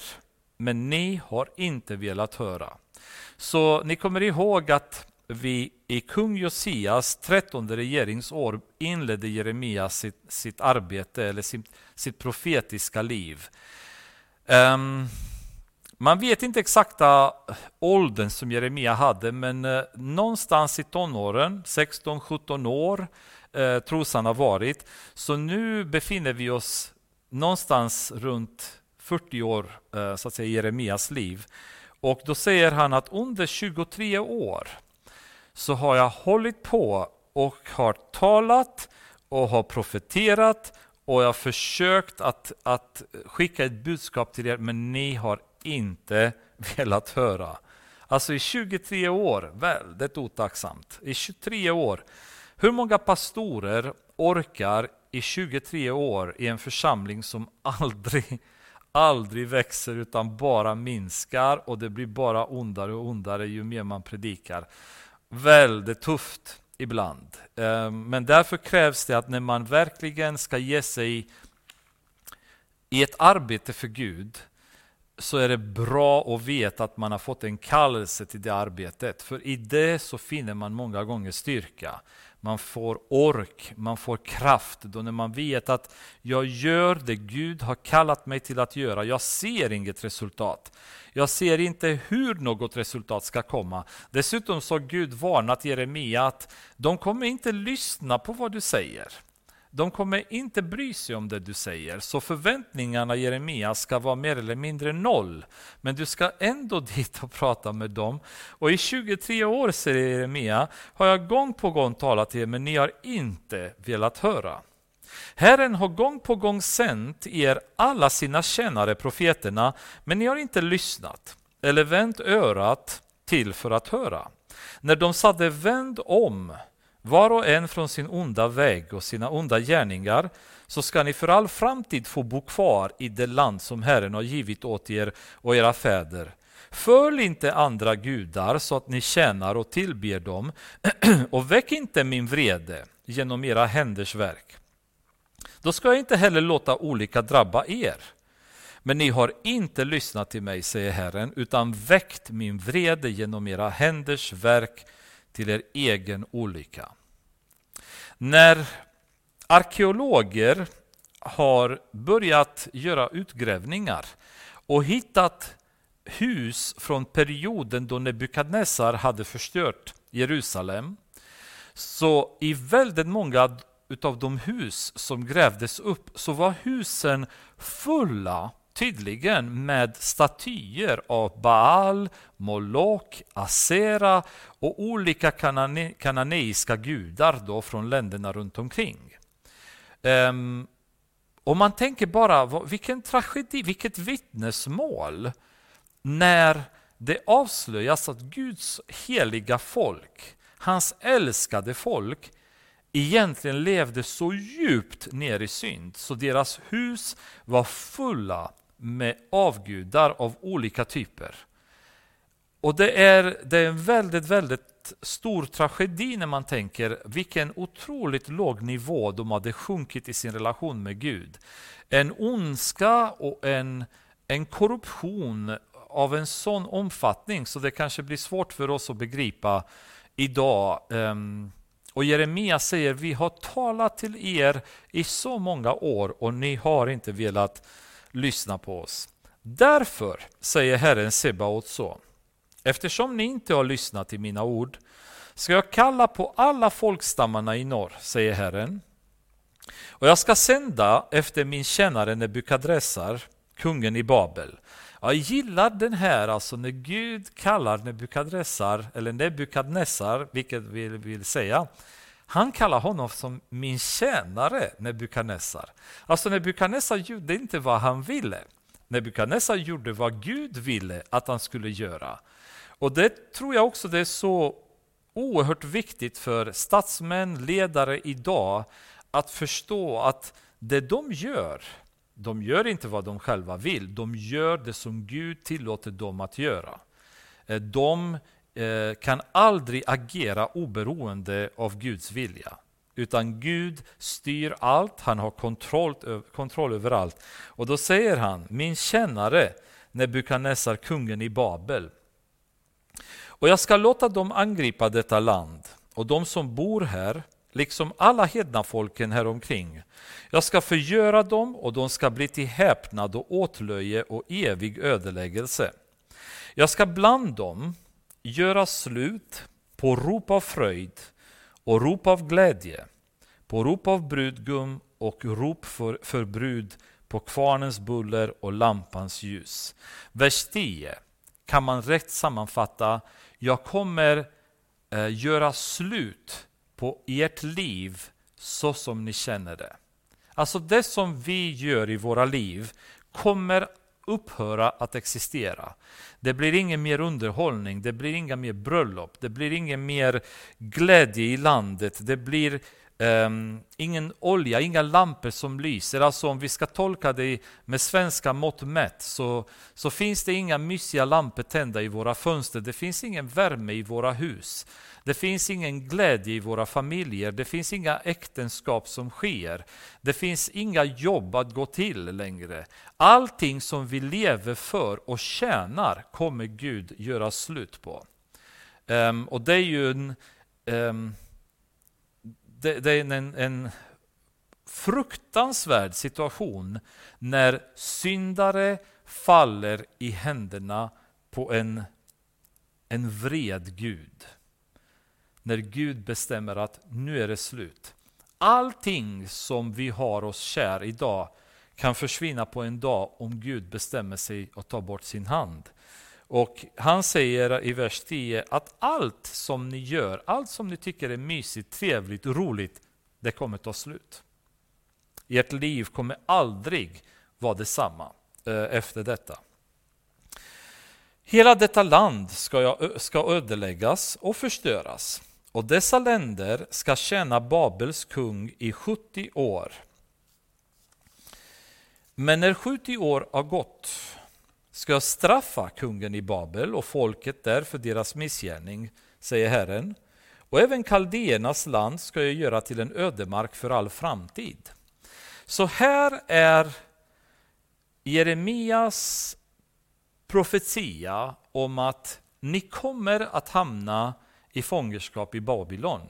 men ni har inte velat höra. Så ni kommer ihåg att vi i kung Josias trettonde regeringsår inledde Jeremia sitt, sitt arbete eller sitt, sitt profetiska liv. Um, man vet inte exakta åldern som Jeremia hade, men eh, någonstans i tonåren, 16-17 år, eh, tros han ha varit. Så nu befinner vi oss någonstans runt 40 år, eh, så att säga, i Jeremias liv. Och då säger han att under 23 år så har jag hållit på och har talat och har profeterat och jag har försökt att, att skicka ett budskap till er, men ni har inte velat höra. Alltså i 23 år, väldigt otacksamt. I 23 år. Hur många pastorer orkar i 23 år i en församling som aldrig, aldrig växer utan bara minskar och det blir bara ondare och ondare ju mer man predikar väldigt tufft ibland. Ehm, men därför krävs det att när man verkligen ska ge sig i ett arbete för Gud så är det bra att veta att man har fått en kallelse till det arbetet. För i det så finner man många gånger styrka man får ork, man får kraft. Då när man vet att jag gör det Gud har kallat mig till att göra. Jag ser inget resultat. Jag ser inte hur något resultat ska komma. Dessutom så har Gud varnat Jeremia att de kommer inte lyssna på vad du säger de kommer inte bry sig om det du säger, så förväntningarna Jeremia ska vara mer eller mindre noll. Men du ska ändå dit och prata med dem. Och i 23 år, säger Jeremia, har jag gång på gång talat till er, men ni har inte velat höra. Herren har gång på gång sänt er alla sina tjänare, profeterna, men ni har inte lyssnat eller vänt örat till för att höra. När de sade vänd om, var och en från sin onda väg och sina onda gärningar, så ska ni för all framtid få bo kvar i det land som Herren har givit åt er och era fäder. Följ inte andra gudar så att ni tjänar och tillber dem och väck inte min vrede genom era händers verk. Då ska jag inte heller låta olika drabba er. Men ni har inte lyssnat till mig, säger Herren, utan väckt min vrede genom era händers verk till er egen olycka. När arkeologer har börjat göra utgrävningar och hittat hus från perioden då Nebukadnessar hade förstört Jerusalem, så i väldigt många utav de hus som grävdes upp så var husen fulla tydligen med statyer av Baal, Molok, Asera och olika kanane kananeiska gudar då från länderna runt omkring. Ehm, um, och man tänker bara, vilken tragedi, vilket vittnesmål när det avslöjas att Guds heliga folk, hans älskade folk, egentligen levde så djupt ner i synd så deras hus var fulla med avgudar av olika typer. Och det är, det är en väldigt, väldigt stor tragedi när man tänker vilken otroligt låg nivå de hade sjunkit i sin relation med Gud. En ondska och en, en korruption av en sån omfattning så det kanske blir svårt för oss att begripa idag. Ehm, och Jeremia säger, vi har talat till er i så många år och ni har inte velat lyssna på oss. Därför säger Herren Sebaot så. Eftersom ni inte har lyssnat till mina ord ska jag kalla på alla folkstammarna i norr, säger Herren. Och jag ska sända efter min tjänare Nebukadressar, kungen i Babel. Jag gillar den här, alltså när Gud kallar Nebukadressar, eller Nebukadnessar, vilket vi vill säga, han kallar honom som min tjänare Nebukadnessar. Alltså Nebukadnessar gjorde inte vad han ville. Nebukadnessar gjorde vad Gud ville att han skulle göra. Och det tror jag också det är så oerhört viktigt för statsmän, ledare idag att förstå att det de gör, de gör inte vad de själva vill, de gör det som Gud tillåter dem att göra. Eh, de Eh, kan aldrig agera oberoende av Guds vilja. Utan Gud styr allt, han har kontroll, kontroll över allt. Och då säger han, min tjänare Nebukadnessar, kungen i Babel. Och jag ska låta dem angripa detta land och de som bor här, liksom alla hedna folken här omkring. Jag ska förgöra dem och de ska bli till häpnad och åtlöje och evig ödeläggelse. Jag ska bland dem göra slut på rop av fröjd och rop av glädje, på rop av brudgum och rop för, för brud på kvarnens buller och lampans ljus. Vers 10 kan man rätt sammanfatta, jag kommer eh, göra slut på ert liv så som ni känner det. Alltså det som vi gör i våra liv kommer upphöra att existera. Det blir ingen mer underhållning, det blir inga mer bröllop, det blir ingen mer glädje i landet, det blir um, ingen olja, inga lampor som lyser. Alltså om vi ska tolka det med svenska mått mätt så, så finns det inga mysiga lampor tända i våra fönster, det finns ingen värme i våra hus. Det finns ingen glädje i våra familjer, det finns inga äktenskap som sker. Det finns inga jobb att gå till längre. Allting som vi lever för och tjänar kommer Gud göra slut på. Um, och det är ju en, um, det, det, är en, en fruktansvärd situation när syndare faller i händerna på en, en vred Gud när Gud bestämmer att nu är det slut. allting som vi har oss kär idag kan försvinna på en dag om Gud bestämmer sig att ta bort sin hand. Och han säger i vers 10 att allt som ni gör, allt som ni tycker är mysigt, trevligt, roligt, det kommer ta slut. Ert liv kommer aldrig vara detsamma eh, efter detta. Hela detta land ska, jag, ska ödeläggas och förstöras och dessa länder ska tjäna Babels kung i 70 år. Men när 70 år har gått ska jag straffa kungen i Babel och folket där för deras missgärning, säger Herren. Och även kaldéernas land ska jag göra till en ödemark för all framtid. Så här är Jeremias profetia om att ni kommer att hamna i fångenskap i Babylon.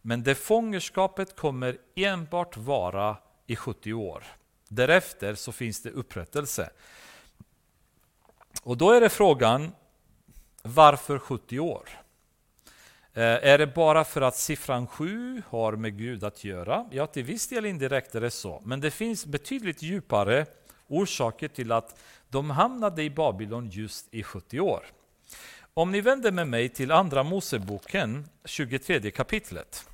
Men det fångenskapet kommer enbart vara i 70 år. Därefter så finns det upprättelse. Och då är det frågan, varför 70 år? Eh, är det bara för att siffran 7 har med Gud att göra? Ja, till viss del indirekt är det så. Men det finns betydligt djupare orsaker till att de hamnade i Babylon just i 70 år. Om ni vänder med mig till Andra Moseboken, 23 kapitlet.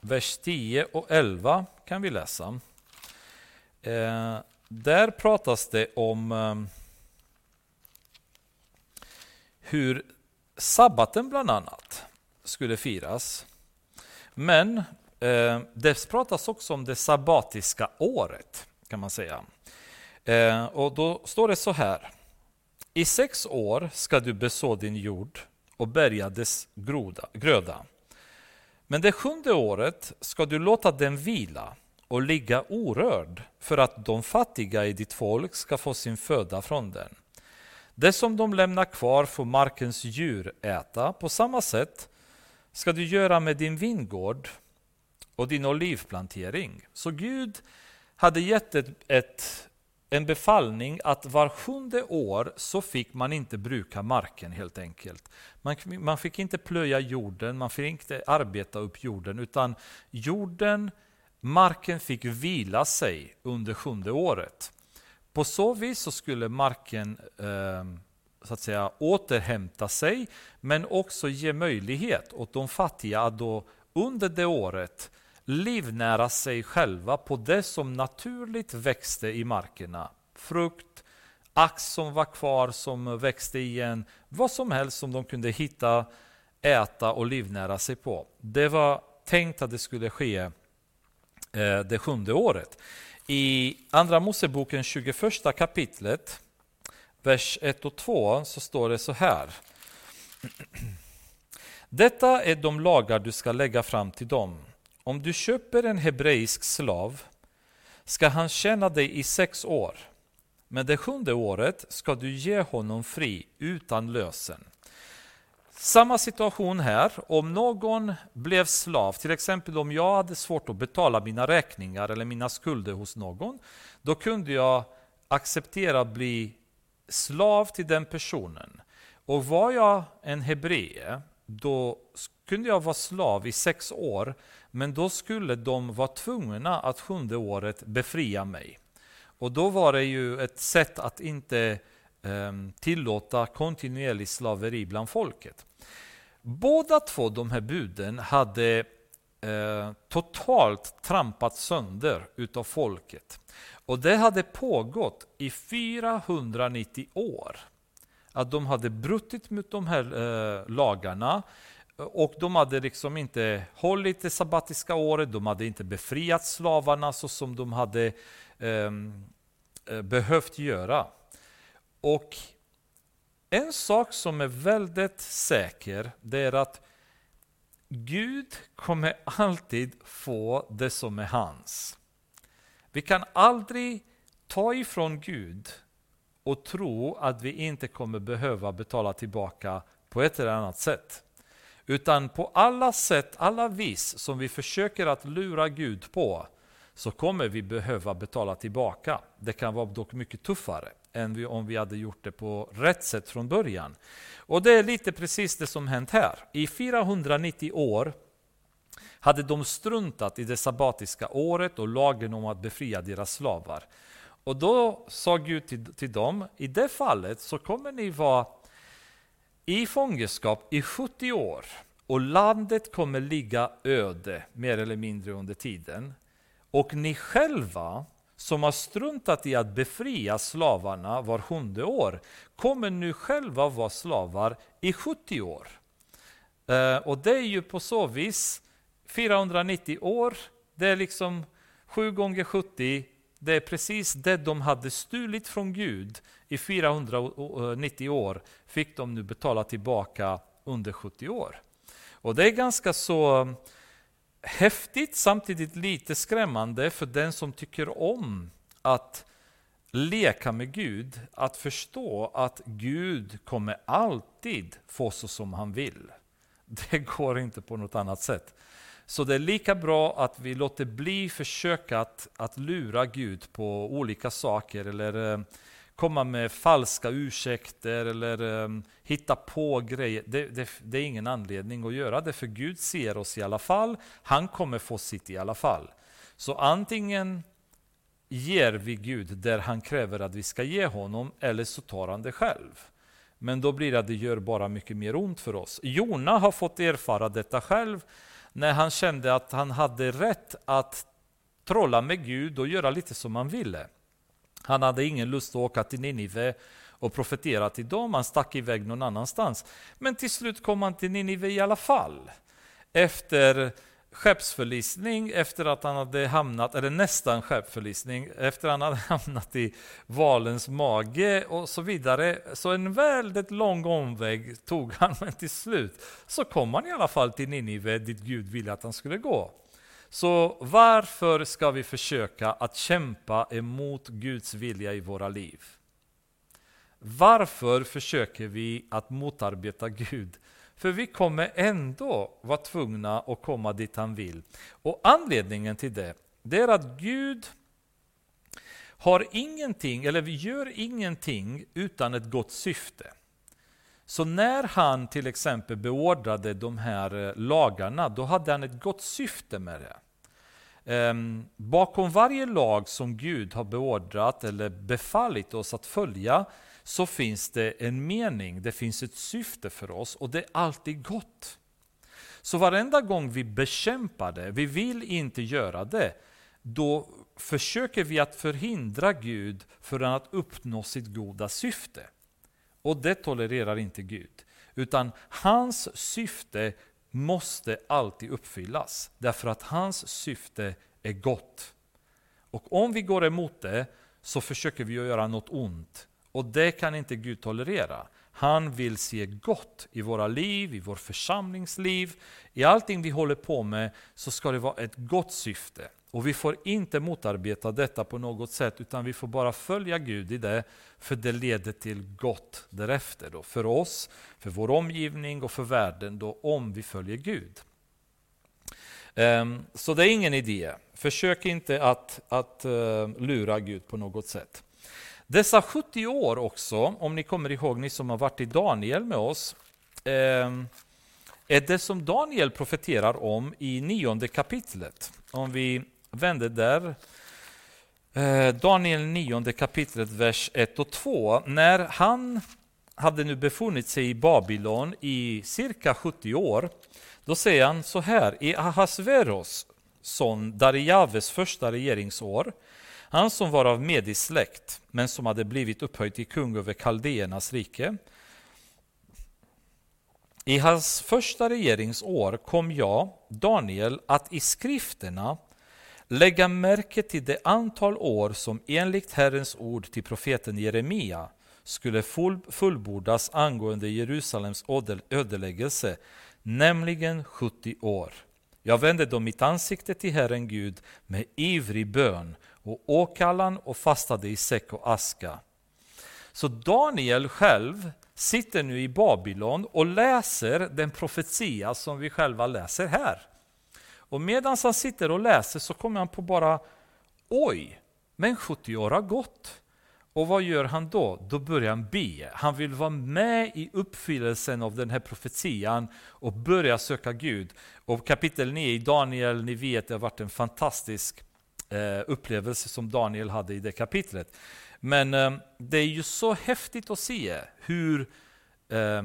Vers 10 och 11 kan vi läsa. Eh, där pratas det om ehm, hur sabbaten bland annat skulle firas. Men eh, det pratas också om det sabbatiska året, kan man säga. Eh, och då står det så här. I sex år ska du beså din jord och bärga dess groda, gröda. Men det sjunde året ska du låta den vila och ligga orörd för att de fattiga i ditt folk ska få sin föda från den. Det som de lämnar kvar får markens djur äta. På samma sätt ska du göra med din vingård och din olivplantering. Så Gud hade gett ett, ett, en befallning att var sjunde år så fick man inte bruka marken helt enkelt. Man, man fick inte plöja jorden, man fick inte arbeta upp jorden, utan jorden, marken fick vila sig under sjunde året. På så vis så skulle marken eh, så att säga, återhämta sig, men också ge möjlighet åt de fattiga att då under det året livnära sig själva på det som naturligt växte i markerna. Frukt, ax som var kvar som växte igen, vad som helst som de kunde hitta, äta och livnära sig på. Det var tänkt att det skulle ske Eh, det sjunde året. I Andra Moseboken 21 kapitlet, vers 1 och 2, så står det så här. Detta är de lagar du ska lägga fram till dem. Om du köper en hebreisk slav ska han tjäna dig i sex år, men det sjunde året ska du ge honom fri utan lösen. Samma situation här. Om någon blev slav, till exempel om jag hade svårt att betala mina räkningar eller mina skulder hos någon, då kunde jag acceptera att bli slav till den personen. Och var jag en hebré, då kunde jag vara slav i sex år, men då skulle de vara tvungna att sjunde året befria mig. Och då var det ju ett sätt att inte Ehm, tillåta kontinuerlig slaveri bland folket. Båda två de här buden hade eh, totalt trampat sönder utav folket. Och det hade pågått i 490 år. Att de hade brutit mot de här eh, lagarna och de hade liksom inte hållit det sabbatiska året, de hade inte befriat slavarna så som de hade ehm, eh, behövt göra. Och en sak som är väldigt säker, det är att Gud kommer alltid få det som är hans. Vi kan aldrig ta ifrån Gud och tro att vi inte kommer behöva betala tillbaka på ett eller annat sätt. Utan på alla sätt, alla vis som vi försöker att lura Gud på så kommer vi behöva betala tillbaka. Det kan vara dock mycket tuffare än om vi hade gjort det på rätt sätt från början. Och det är lite precis det som hänt här. I 490 år hade de struntat i det sabbatiska året och lagen om att befria deras slavar. Och då sa Gud till, till dem, i det fallet så kommer ni vara i fångenskap i 70 år och landet kommer ligga öde mer eller mindre under tiden. Och ni själva som har struntat i att befria slavarna var sjunde år kommer nu själva vara slavar i 70 år. Eh, och det är ju på så vis 490 år, det är liksom 7 gånger 70, det är precis det de hade stulit från Gud i 490 år, fick de nu betala tillbaka under 70 år. Och det är ganska så häftigt, samtidigt lite skrämmande för den som tycker om att leka med Gud, att förstå att Gud kommer alltid få så som han vill. Det går inte på något annat sätt. Så det är lika bra att vi låter bli försöka att, att lura Gud på olika saker eller eh, komma med falska ursäkter eller um, hitta på grejer. Det, det, det, är ingen anledning att göra det, för Gud ser oss i alla fall. Han kommer få sitt i alla fall. Så antingen ger vi Gud där han kräver att vi ska ge honom, eller så tar han det själv. Men då blir det att det gör bara mycket mer ont för oss. Jona har fått erfara detta själv när han kände att han hade rätt att trolla med Gud och göra lite som han ville. Han hade ingen lust att åka till Ninive och profetera till dem, han stack iväg någon annanstans. Men till slut kom han till Ninive i alla fall. Efter skeppsförlisning, efter att han hade hamnat, eller nästan skeppsförlisning, efter att han hade hamnat i valens mage och så vidare. Så en väldigt lång omväg tog han, men till slut så kom han i alla fall till Ninive dit Gud ville att han skulle gå. Så varför ska vi försöka att kämpa emot Guds vilja i våra liv? Varför försöker vi att motarbeta Gud? För vi kommer ändå vara tvungna att komma dit han vill. Och anledningen till det, det är att Gud har ingenting, eller vi gör ingenting utan ett gott syfte. Så när han till exempel beordrade de här eh, lagarna, då hade han ett gott syfte med det. Um, bakom varje lag som Gud har beordrat eller befallit oss att följa så finns det en mening, det finns ett syfte för oss och det är alltid gott. Så varenda gång vi bekämpar det, vi vill inte göra det, då försöker vi att förhindra Gud från att uppnå sitt goda syfte. Och det tolererar inte Gud. Utan hans syfte måste alltid uppfyllas. Därför att hans syfte är gott. Och om vi går emot det så försöker vi göra något ont. Och det kan inte Gud tolerera. Han vill se gott i våra liv, i vår församlingsliv. I allting vi håller på med så ska det vara ett gott syfte. Och vi får inte motarbeta detta på något sätt, utan vi får bara följa Gud i det, för det leder till gott därefter. Då, för oss, för vår omgivning och för världen, då, om vi följer Gud. Um, så det är ingen idé. Försök inte att, att uh, lura Gud på något sätt. Dessa 70 år också, om ni kommer ihåg, ni som har varit i Daniel med oss, um, är det som Daniel profeterar om i nionde kapitlet. Om vi vänder där. Eh, Daniel 9 kapitlet, vers 1 och 2. När han hade nu befunnit sig i Babylon i cirka 70 år, då säger han så här, i Ahasveros son Darijaves första regeringsår, han som var av medisk släkt, men som hade blivit upphöjd till kung över kaldéernas rike. I hans första regeringsår kom jag, Daniel, att i skrifterna lägga märke till det antal år som enligt Herrens ord till profeten Jeremia skulle fullbordas angående Jerusalems ödeläggelse, nämligen 70 år. Jag vände då mitt ansikte till Herren Gud med ivrig bön och åkallan och fastade i säck och aska. Så Daniel själv sitter nu i Babylon och läser den profetia som vi själva läser här. Och medan han sitter och läser så kommer han på bara Oj, men 70 år har gått. Och vad gör han då? Då börjar han be. Han vill vara med i uppfyllelsen av den här profetian och börja söka Gud. Och kapitel 9 i Daniel, ni vet, det har varit en fantastisk eh, upplevelse som Daniel hade i det kapitlet. Men eh, det är ju så häftigt att se hur eh,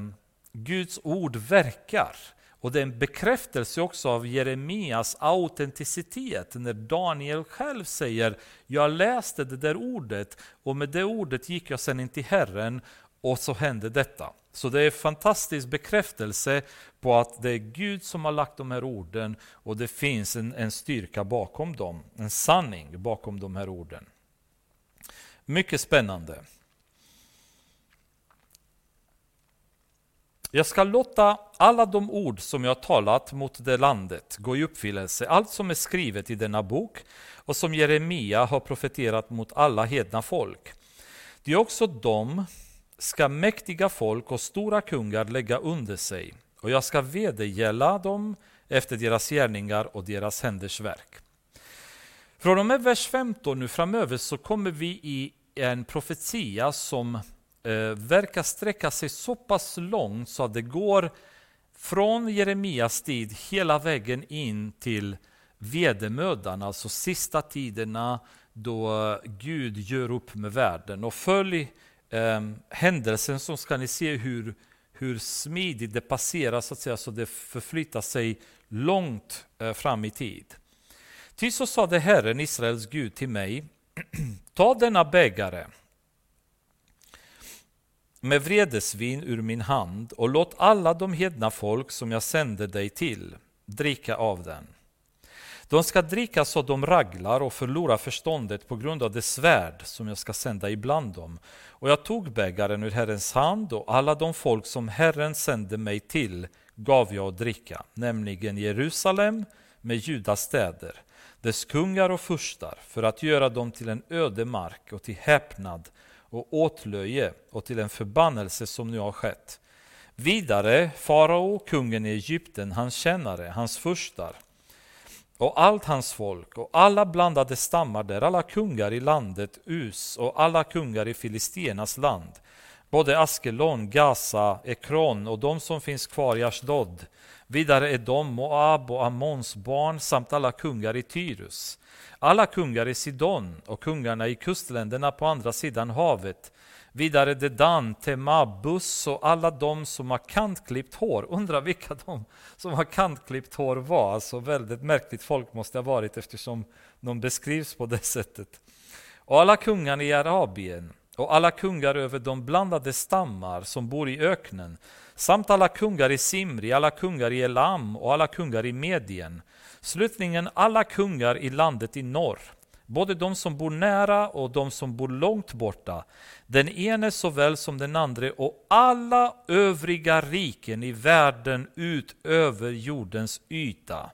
Guds ord verkar. Och det är en bekräftelse också av Jeremias autenticitet när Daniel själv säger Jag läste det där ordet och med det ordet gick jag sen in till Herren och så hände detta. Så det är en fantastisk bekräftelse på att det är Gud som har lagt de här orden och det finns en, en styrka bakom dem, en sanning bakom de här orden. Mycket spännande. Jag ska låta alla de ord som jag talat mot det landet gå i uppfyllelse, allt som är skrivet i denna bok och som Jeremia har profeterat mot alla hedna folk. Det är också dem ska mäktiga folk och stora kungar lägga under sig, och jag ska vedergälla dem efter deras gärningar och deras händers verk. Från och med vers 15 nu framöver så kommer vi i en profetia som Eh, verkar sträcka sig så pass långt så att det går från Jeremias tid hela vägen in till vedermödan, alltså sista tiderna då Gud gör upp med världen. Och följ eh, händelsen så ska ni se hur, hur smidigt det passerar så att säga, så det förflyttar sig långt eh, fram i tid. Ty så sade Herren, Israels Gud, till mig, ta denna bägare med vredesvin ur min hand och låt alla de hedna folk som jag sände dig till dricka av den. De ska dricka så de raglar och förlorar förståndet på grund av det svärd som jag ska sända ibland dem. Och jag tog bägaren ur Herrens hand och alla de folk som Herren sände mig till gav jag att dricka, nämligen Jerusalem med Judas städer, dess kungar och furstar, för att göra dem till en öde mark och till häpnad och åtlöje och till en förbannelse som nu har skett. Vidare farao, kungen i Egypten, hans tjänare, hans furstar och allt hans folk och alla blandade stammar där, alla kungar i landet Us och alla kungar i Filistenas land, både Askelon, Gaza, Ekron och de som finns kvar i Ashdod. Vidare är de Moab och Ammons barn samt alla kungar i Tyrus alla kungar i Sidon och kungarna i kustländerna på andra sidan havet. Vidare Dedan, Temabus och alla de som har kantklippt hår. Undrar vilka de som har kantklippt hår var. Alltså väldigt märkligt folk måste ha varit eftersom de beskrivs på det sättet. Och alla kungarna i Arabien och alla kungar över de blandade stammar som bor i öknen samt alla kungar i Simri, alla kungar i Elam och alla kungar i Medien Slutligen alla kungar i landet i norr, både de som bor nära och de som bor långt borta, den ene såväl som den andra och alla övriga riken i världen utöver jordens yta.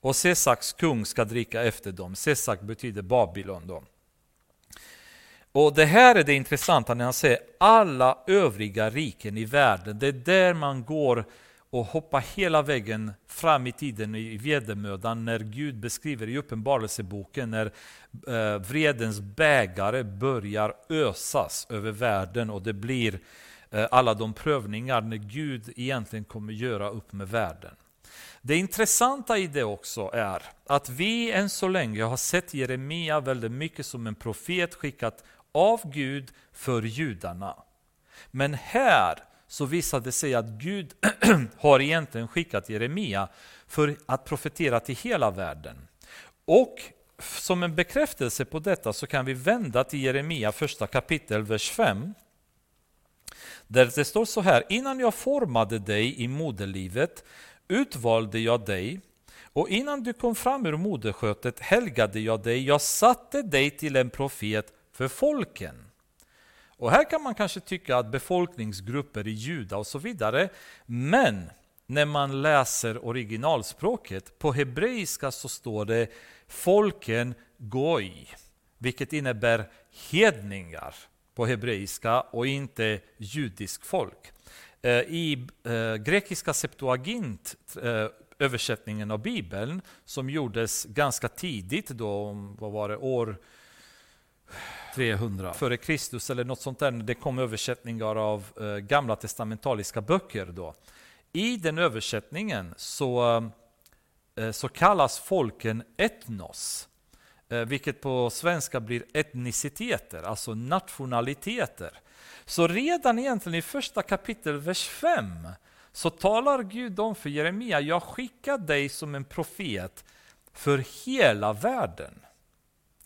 Och Sesaks kung ska dricka efter dem. Sesak betyder Babylon. Då. Och Det här är det intressanta när han säger alla övriga riken i världen. Det är där man går och hoppa hela vägen fram i tiden i vedermödan när Gud beskriver i Uppenbarelseboken när eh, vredens bägare börjar ösas över världen och det blir eh, alla de prövningar när Gud egentligen kommer göra upp med världen. Det intressanta i det också är att vi än så länge har sett Jeremia väldigt mycket som en profet skickat av Gud för judarna. Men här så visade det sig att Gud har egentligen skickat Jeremia för att profetera till hela världen. Och som en bekräftelse på detta så kan vi vända till Jeremia första kapitel, vers 5. Där det står så här, innan jag formade dig i moderlivet utvalde jag dig och innan du kom fram ur moderskötet helgade jag dig, jag satte dig till en profet för folken. Och här kan man kanske tycka att befolkningsgrupper i Juda och så vidare, men när man läser originalspråket, på hebreiska så står det folken goi, vilket innebär hedningar på hebreiska och inte judisk folk. Eh, I eh, grekiska Septuagint, eh, översättningen av Bibeln, som gjordes ganska tidigt, då, vad var det, år 300 före Kristus eller något sånt där. Det kom översättningar av eh, gamla testamentaliska böcker då. I den översättningen så, eh, eh så kallas folken etnos. Eh, vilket på svenska blir etniciteter, alltså nationaliteter. Så redan egentligen i första kapitel, vers 5, så talar Gud om för Jeremia, jag skickar dig som en profet för hela världen.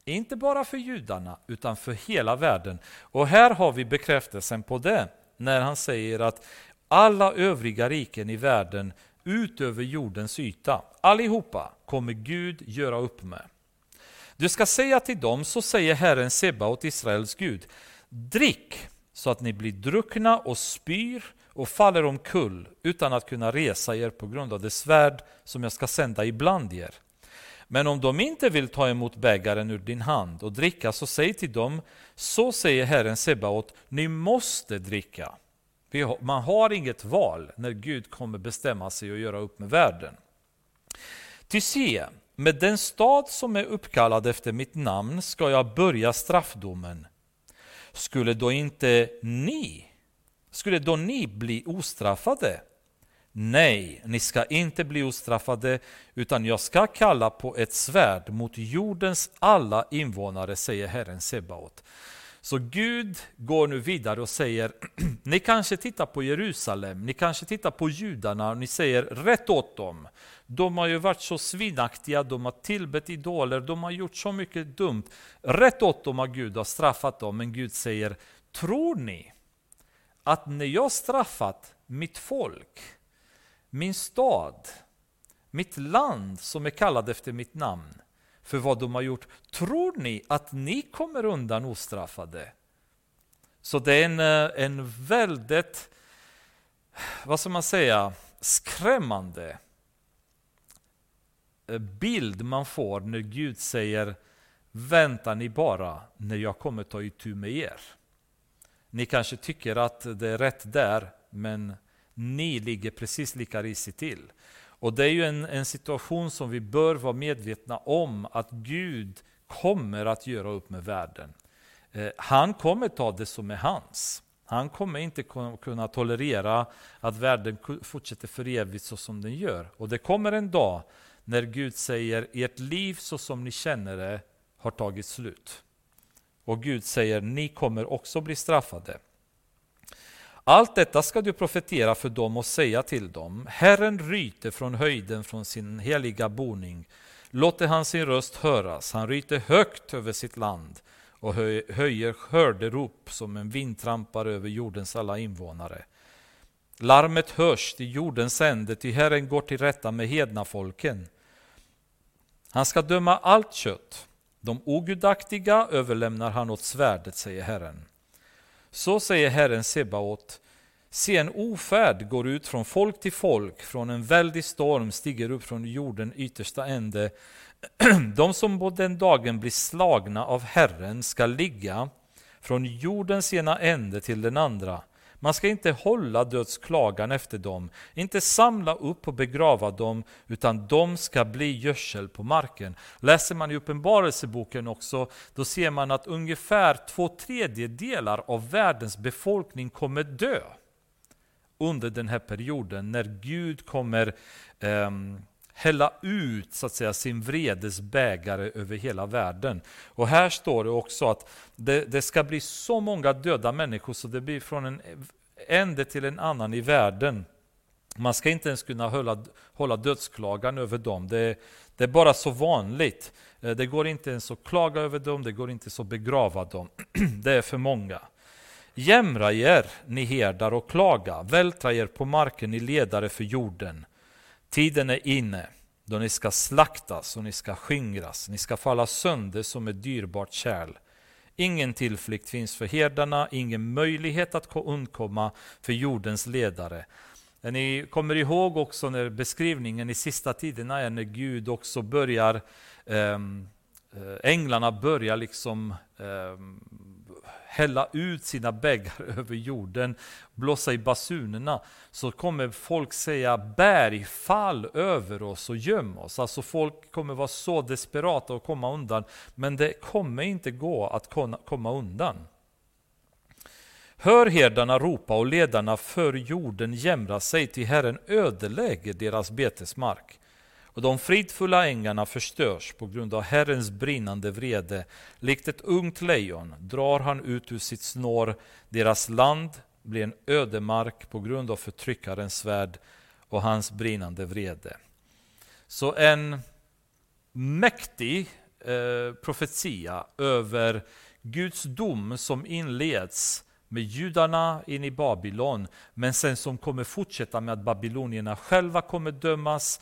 Inte bara för judarna, utan för hela världen. Och här har vi bekräftelsen på det, när han säger att alla övriga riken i världen utöver jordens yta, allihopa kommer Gud göra upp med. Du ska säga till dem, så säger Herren Sebaot, Israels Gud, drick så att ni blir druckna och spyr och faller omkull utan att kunna resa er på grund av det svärd som jag ska sända ibland er. Men om de inte vill ta emot bägaren ur din hand och dricka, så säg till dem, så säger Herren Sebaot, ni måste dricka. Man har inget val när Gud kommer bestämma sig och göra upp med världen. Ty se, med den stad som är uppkallad efter mitt namn ska jag börja straffdomen. Skulle då inte ni, skulle då ni bli ostraffade? Nej, ni ska inte bli ostraffade, utan jag ska kalla på ett svärd mot jordens alla invånare, säger Herren Sebaot. Så Gud går nu vidare och säger, ni kanske tittar på Jerusalem, ni kanske tittar på judarna och ni säger rätt åt dem. De har ju varit så svinaktiga, de har tillbett idoler, de har gjort så mycket dumt. Rätt åt dem har Gud har straffat dem, men Gud säger, tror ni att när jag straffat mitt folk, min stad, mitt land som är kallad efter mitt namn, för vad de har gjort. Tror ni att ni kommer undan ostraffade? Så det är en, eh, en väldigt, vad ska man säga, skrämmande eh, bild man får när Gud säger Vänta ni bara när jag kommer ta itu med er. Ni kanske tycker att det är rätt där, men ni ligger precis lika risigt till. Och det är ju en, en situation som vi bör vara medvetna om, att Gud kommer att göra upp med världen. Eh, han kommer ta det som är hans. Han kommer inte kunna tolerera att världen fortsätter för evigt så som den gör. Och det kommer en dag när Gud säger, ert liv så som ni känner det har tagit slut. Och Gud säger, ni kommer också bli straffade. Allt detta ska du profetera för dem och säga till dem. Herren ryter från höjden från sin heliga boning. Låter han sin röst höras. Han ryter högt över sitt land och höjer skörderop som en vindtrampare över jordens alla invånare. Larmet hörs till jordens ände, ty Herren går till rätta med hedna folken. Han ska döma allt kött. De ogudaktiga överlämnar han åt svärdet, säger Herren. Så säger Herren Sebaot, se en ofärd går ut från folk till folk, från en väldig storm stiger upp från jorden yttersta ände. De som på den dagen blir slagna av Herren ska ligga från jordens ena ände till den andra. Man ska inte hålla dödsklagan efter dem, inte samla upp och begrava dem, utan de ska bli gödsel på marken. Läser man i Uppenbarelseboken också, då ser man att ungefär två tredjedelar av världens befolkning kommer dö under den här perioden, när Gud kommer um, hälla ut så att säga, sin vredes bägare över hela världen. Och här står det också att det, det, ska bli så många döda människor så det blir från en ände till en annan i världen. Man ska inte ens kunna hålla, hålla dödsklagan över dem. Det, det är bara så vanligt. Eh, det går inte ens att klaga över dem, det går inte ens att begrava dem. Det är för många. Jämra er, ni herdar, och klaga. Vältra er på marken, ni ledare för jorden. Tiden är inne då ni ska slaktas och ni ska skingras, ni ska falla sönder som ett dyrbart kärl. Ingen tillflykt finns för herdarna, ingen möjlighet att undkomma för jordens ledare. Ni kommer ihåg också när beskrivningen i sista tiderna är när Gud också börjar, ehm, eh, änglarna börjar liksom ehm, hälla ut sina bägare över jorden, blåsa i basunerna, så kommer folk säga berg, fall över oss och göm oss. Alltså folk kommer vara så desperata att komma undan, men det kommer inte gå att komma undan. Hör herdarna ropa och ledarna för jorden jämra sig, till Herren ödelägger deras betesmark. Och de fridfulla ängarna förstörs på grund av Herrens brinnande vrede. Likt ett ungt lejon drar han ut ur sitt snår. Deras land blir en ödemark på grund av förtryckarens svärd och hans brinnande vrede. Så en mäktig eh, profetia över Guds dom som inleds med judarna in i Babylon, men sen som kommer fortsätta med att babylonierna själva kommer dömas,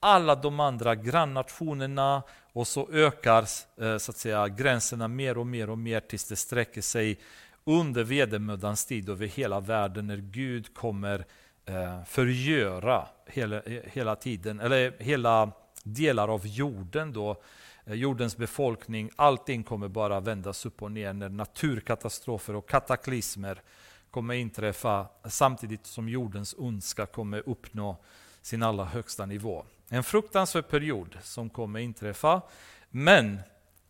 alla de andra grannationerna och så ökar eh, så att säga, gränserna mer och mer och mer tills det sträcker sig under vedermödans tid över hela världen när Gud kommer eh, förgöra hela, hela tiden, eller hela delar av jorden då, eh, jordens befolkning, allting kommer bara vändas upp och ner när naturkatastrofer och kataklysmer kommer inträffa samtidigt som jordens ondska kommer uppnå sin allra högsta nivå. En fruktansvärd period som kommer inträffa. Men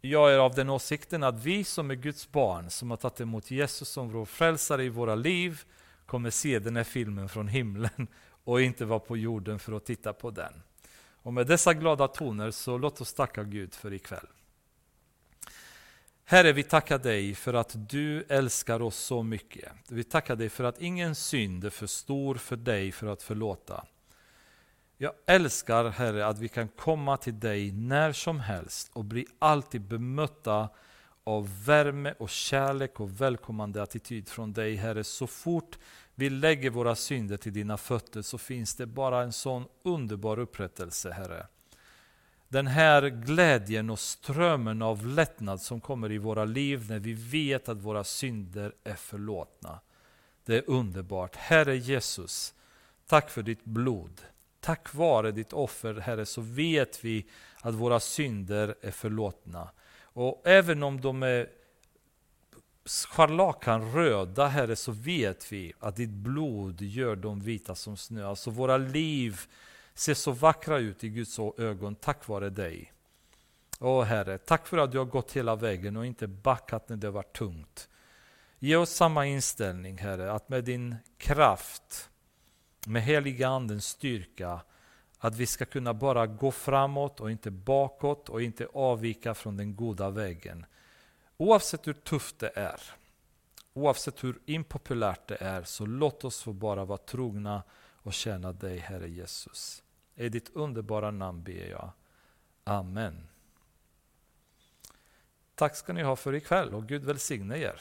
jag är av den åsikten att vi som är Guds barn, som har tagit emot Jesus som vår frälsare i våra liv, kommer se den här filmen från himlen och inte vara på jorden för att titta på den. Och med dessa glada toner så låt oss tacka Gud för ikväll. Herre, vi tackar dig för att du älskar oss så mycket. Vi tackar dig för att ingen synd är för stor för dig för att förlåta. Jag älskar Herre att vi kan komma till dig när som helst och bli alltid bemötta av värme och kärlek och välkommande attityd från dig Herre. Så fort vi lägger våra synder till dina fötter så finns det bara en sån underbar upprättelse Herre. Den här glädjen och strömmen av lättnad som kommer i våra liv när vi vet att våra synder är förlåtna. Det är underbart. Herre Jesus, tack för ditt blod. Tack vare ditt offer, Herre, så vet vi att våra synder är förlåtna. Och även om de är scharlakanröda, Herre, så vet vi att ditt blod gör dem vita som snö. Alltså våra liv ser så vackra ut i Guds ögon tack vare dig. Åh Herre, tack för att du har gått hela vägen och inte backat när det var tungt. Ge oss samma inställning, Herre, att med din kraft med heliga Andens styrka att vi ska kunna bara gå framåt och inte bakåt och inte avvika från den goda vägen. Oavsett hur tufft det är, oavsett hur impopulärt det är, så låt oss få bara vara trogna och tjäna dig, Herre Jesus. I ditt underbara namn ber jag. Amen. Tack ska ni ha för ikväll och Gud välsigne er.